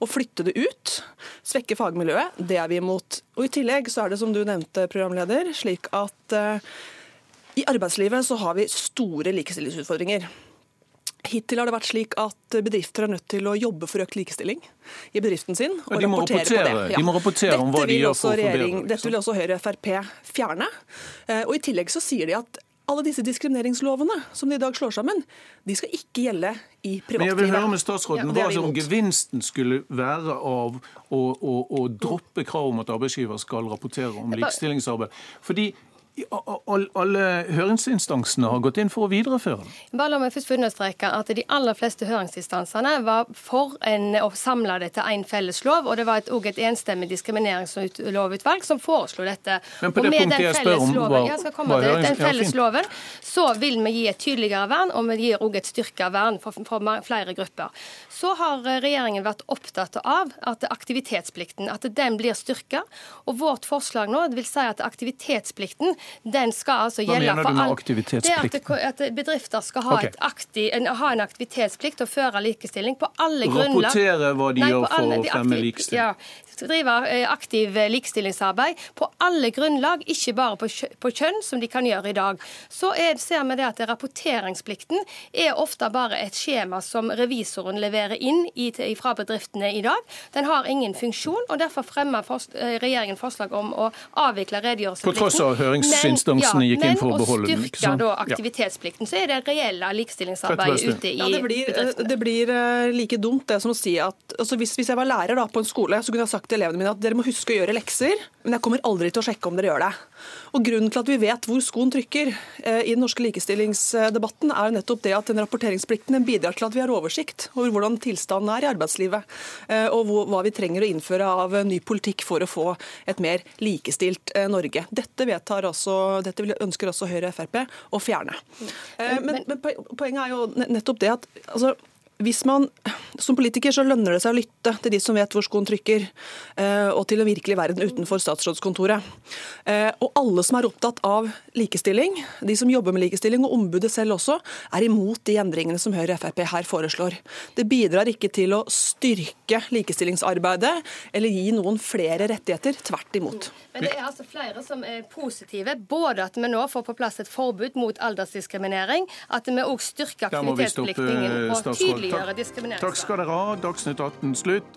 og flytte det ut. Svekke fagmiljøet. Det er vi imot. Og I tillegg så er det, som du nevnte, programleder, slik at uh, i arbeidslivet så har vi store likestillingsutfordringer. Hittil har det vært slik at bedrifter er nødt til å jobbe for økt likestilling i bedriften sin. og de må rapportere, rapportere, på det. Ja. De må rapportere om hva de gjør for å forbedre. Dette vil også Høyre og Frp fjerne. Eh, og I tillegg så sier de at alle disse diskrimineringslovene som de i dag slår sammen, de skal ikke gjelde i privatlivet. Men jeg vil høre med statsråden ja, hva som gevinsten skulle være av å, å, å droppe krav om at arbeidsgiver skal rapportere om likestillingsarbeid. Fordi alle høringsinstansene har gått inn for å videreføre det. Bare la meg først understreke at De aller fleste høringsinstansene var for en, å samle det til én felles lov. og Det var òg et, et, enstemmig diskrimineringslovutvalg som foreslo dette. Men på det punktet jeg spør om, var, skal komme til den felles loven, så vil vi gi et tydeligere vern, og vi gir òg et styrka vern for, for, flere grupper. Så har regjeringen vært opptatt av at aktivitetsplikten at den blir styrka. Og vårt forslag nå vil si at aktivitetsplikten den skal altså gjelde for alle. Hva mener du med aktivitetsplikten? Det at, at bedrifter skal ha, okay. aktiv, en, ha, en, aktivitetsplikt og føre likestilling på alle grunnlag. Rapportere hva de Nei, gjør for å fremme likestilling. Ja, drive eh, aktiv eh, likestillingsarbeid på alle grunnlag, ikke bare på, kjønn, som de kan gjøre i dag. Så er, ser vi det at rapporteringsplikten er ofte bare et skjema som revisoren leverer inn i, fra bedriftene i dag. Den har ingen funksjon, og derfor fremmer eh, regjeringen forslag om å avvikle redegjørelsesplikten. På tross av høringsinstansene ja, gikk inn for å beholde den. Men å styrke da aktivitetsplikten, så er det reelle likestillingsarbeidet ute i ja, det blir. Det blir like dumt det som å si at altså hvis, hvis jeg var lærer da, på en skole, så kunne jeg sagt til elevene mine at dere må huske å gjøre lekser, men jeg kommer aldri til å sjekke om dere gjør det. Og Grunnen til at vi vet hvor skoen trykker eh, i den norske likestillingsdebatten, er nettopp det at den rapporteringsplikten bidrar til at vi har oversikt over hvordan tilstanden er i arbeidslivet, eh, og hva vi trenger å innføre av ny politikk for å få et mer likestilt eh, Norge. Dette altså også, dette ønsker også Høyre og Frp å fjerne. Eh, men, men poenget er jo nettopp det at altså, hvis man, Som politiker så lønner det seg å lytte til de som vet hvor skoen trykker, eh, og til den virkelige verden utenfor statsrådskontoret. Eh, og alle som er opptatt av likestilling, de som jobber med likestilling, og ombudet selv også, er imot de endringene som Høyre og Frp her foreslår. Det bidrar ikke til å styrke likestillingsarbeidet eller gi noen flere rettigheter. Tvert imot. Men det er altså flere som er positive. Både at vi nå får på plass et forbud mot aldersdiskriminering, at vi òg styrker aktivitetspliktingen og tydeliggjør Takk skal dere ha. Dagsnytt 18 slutt.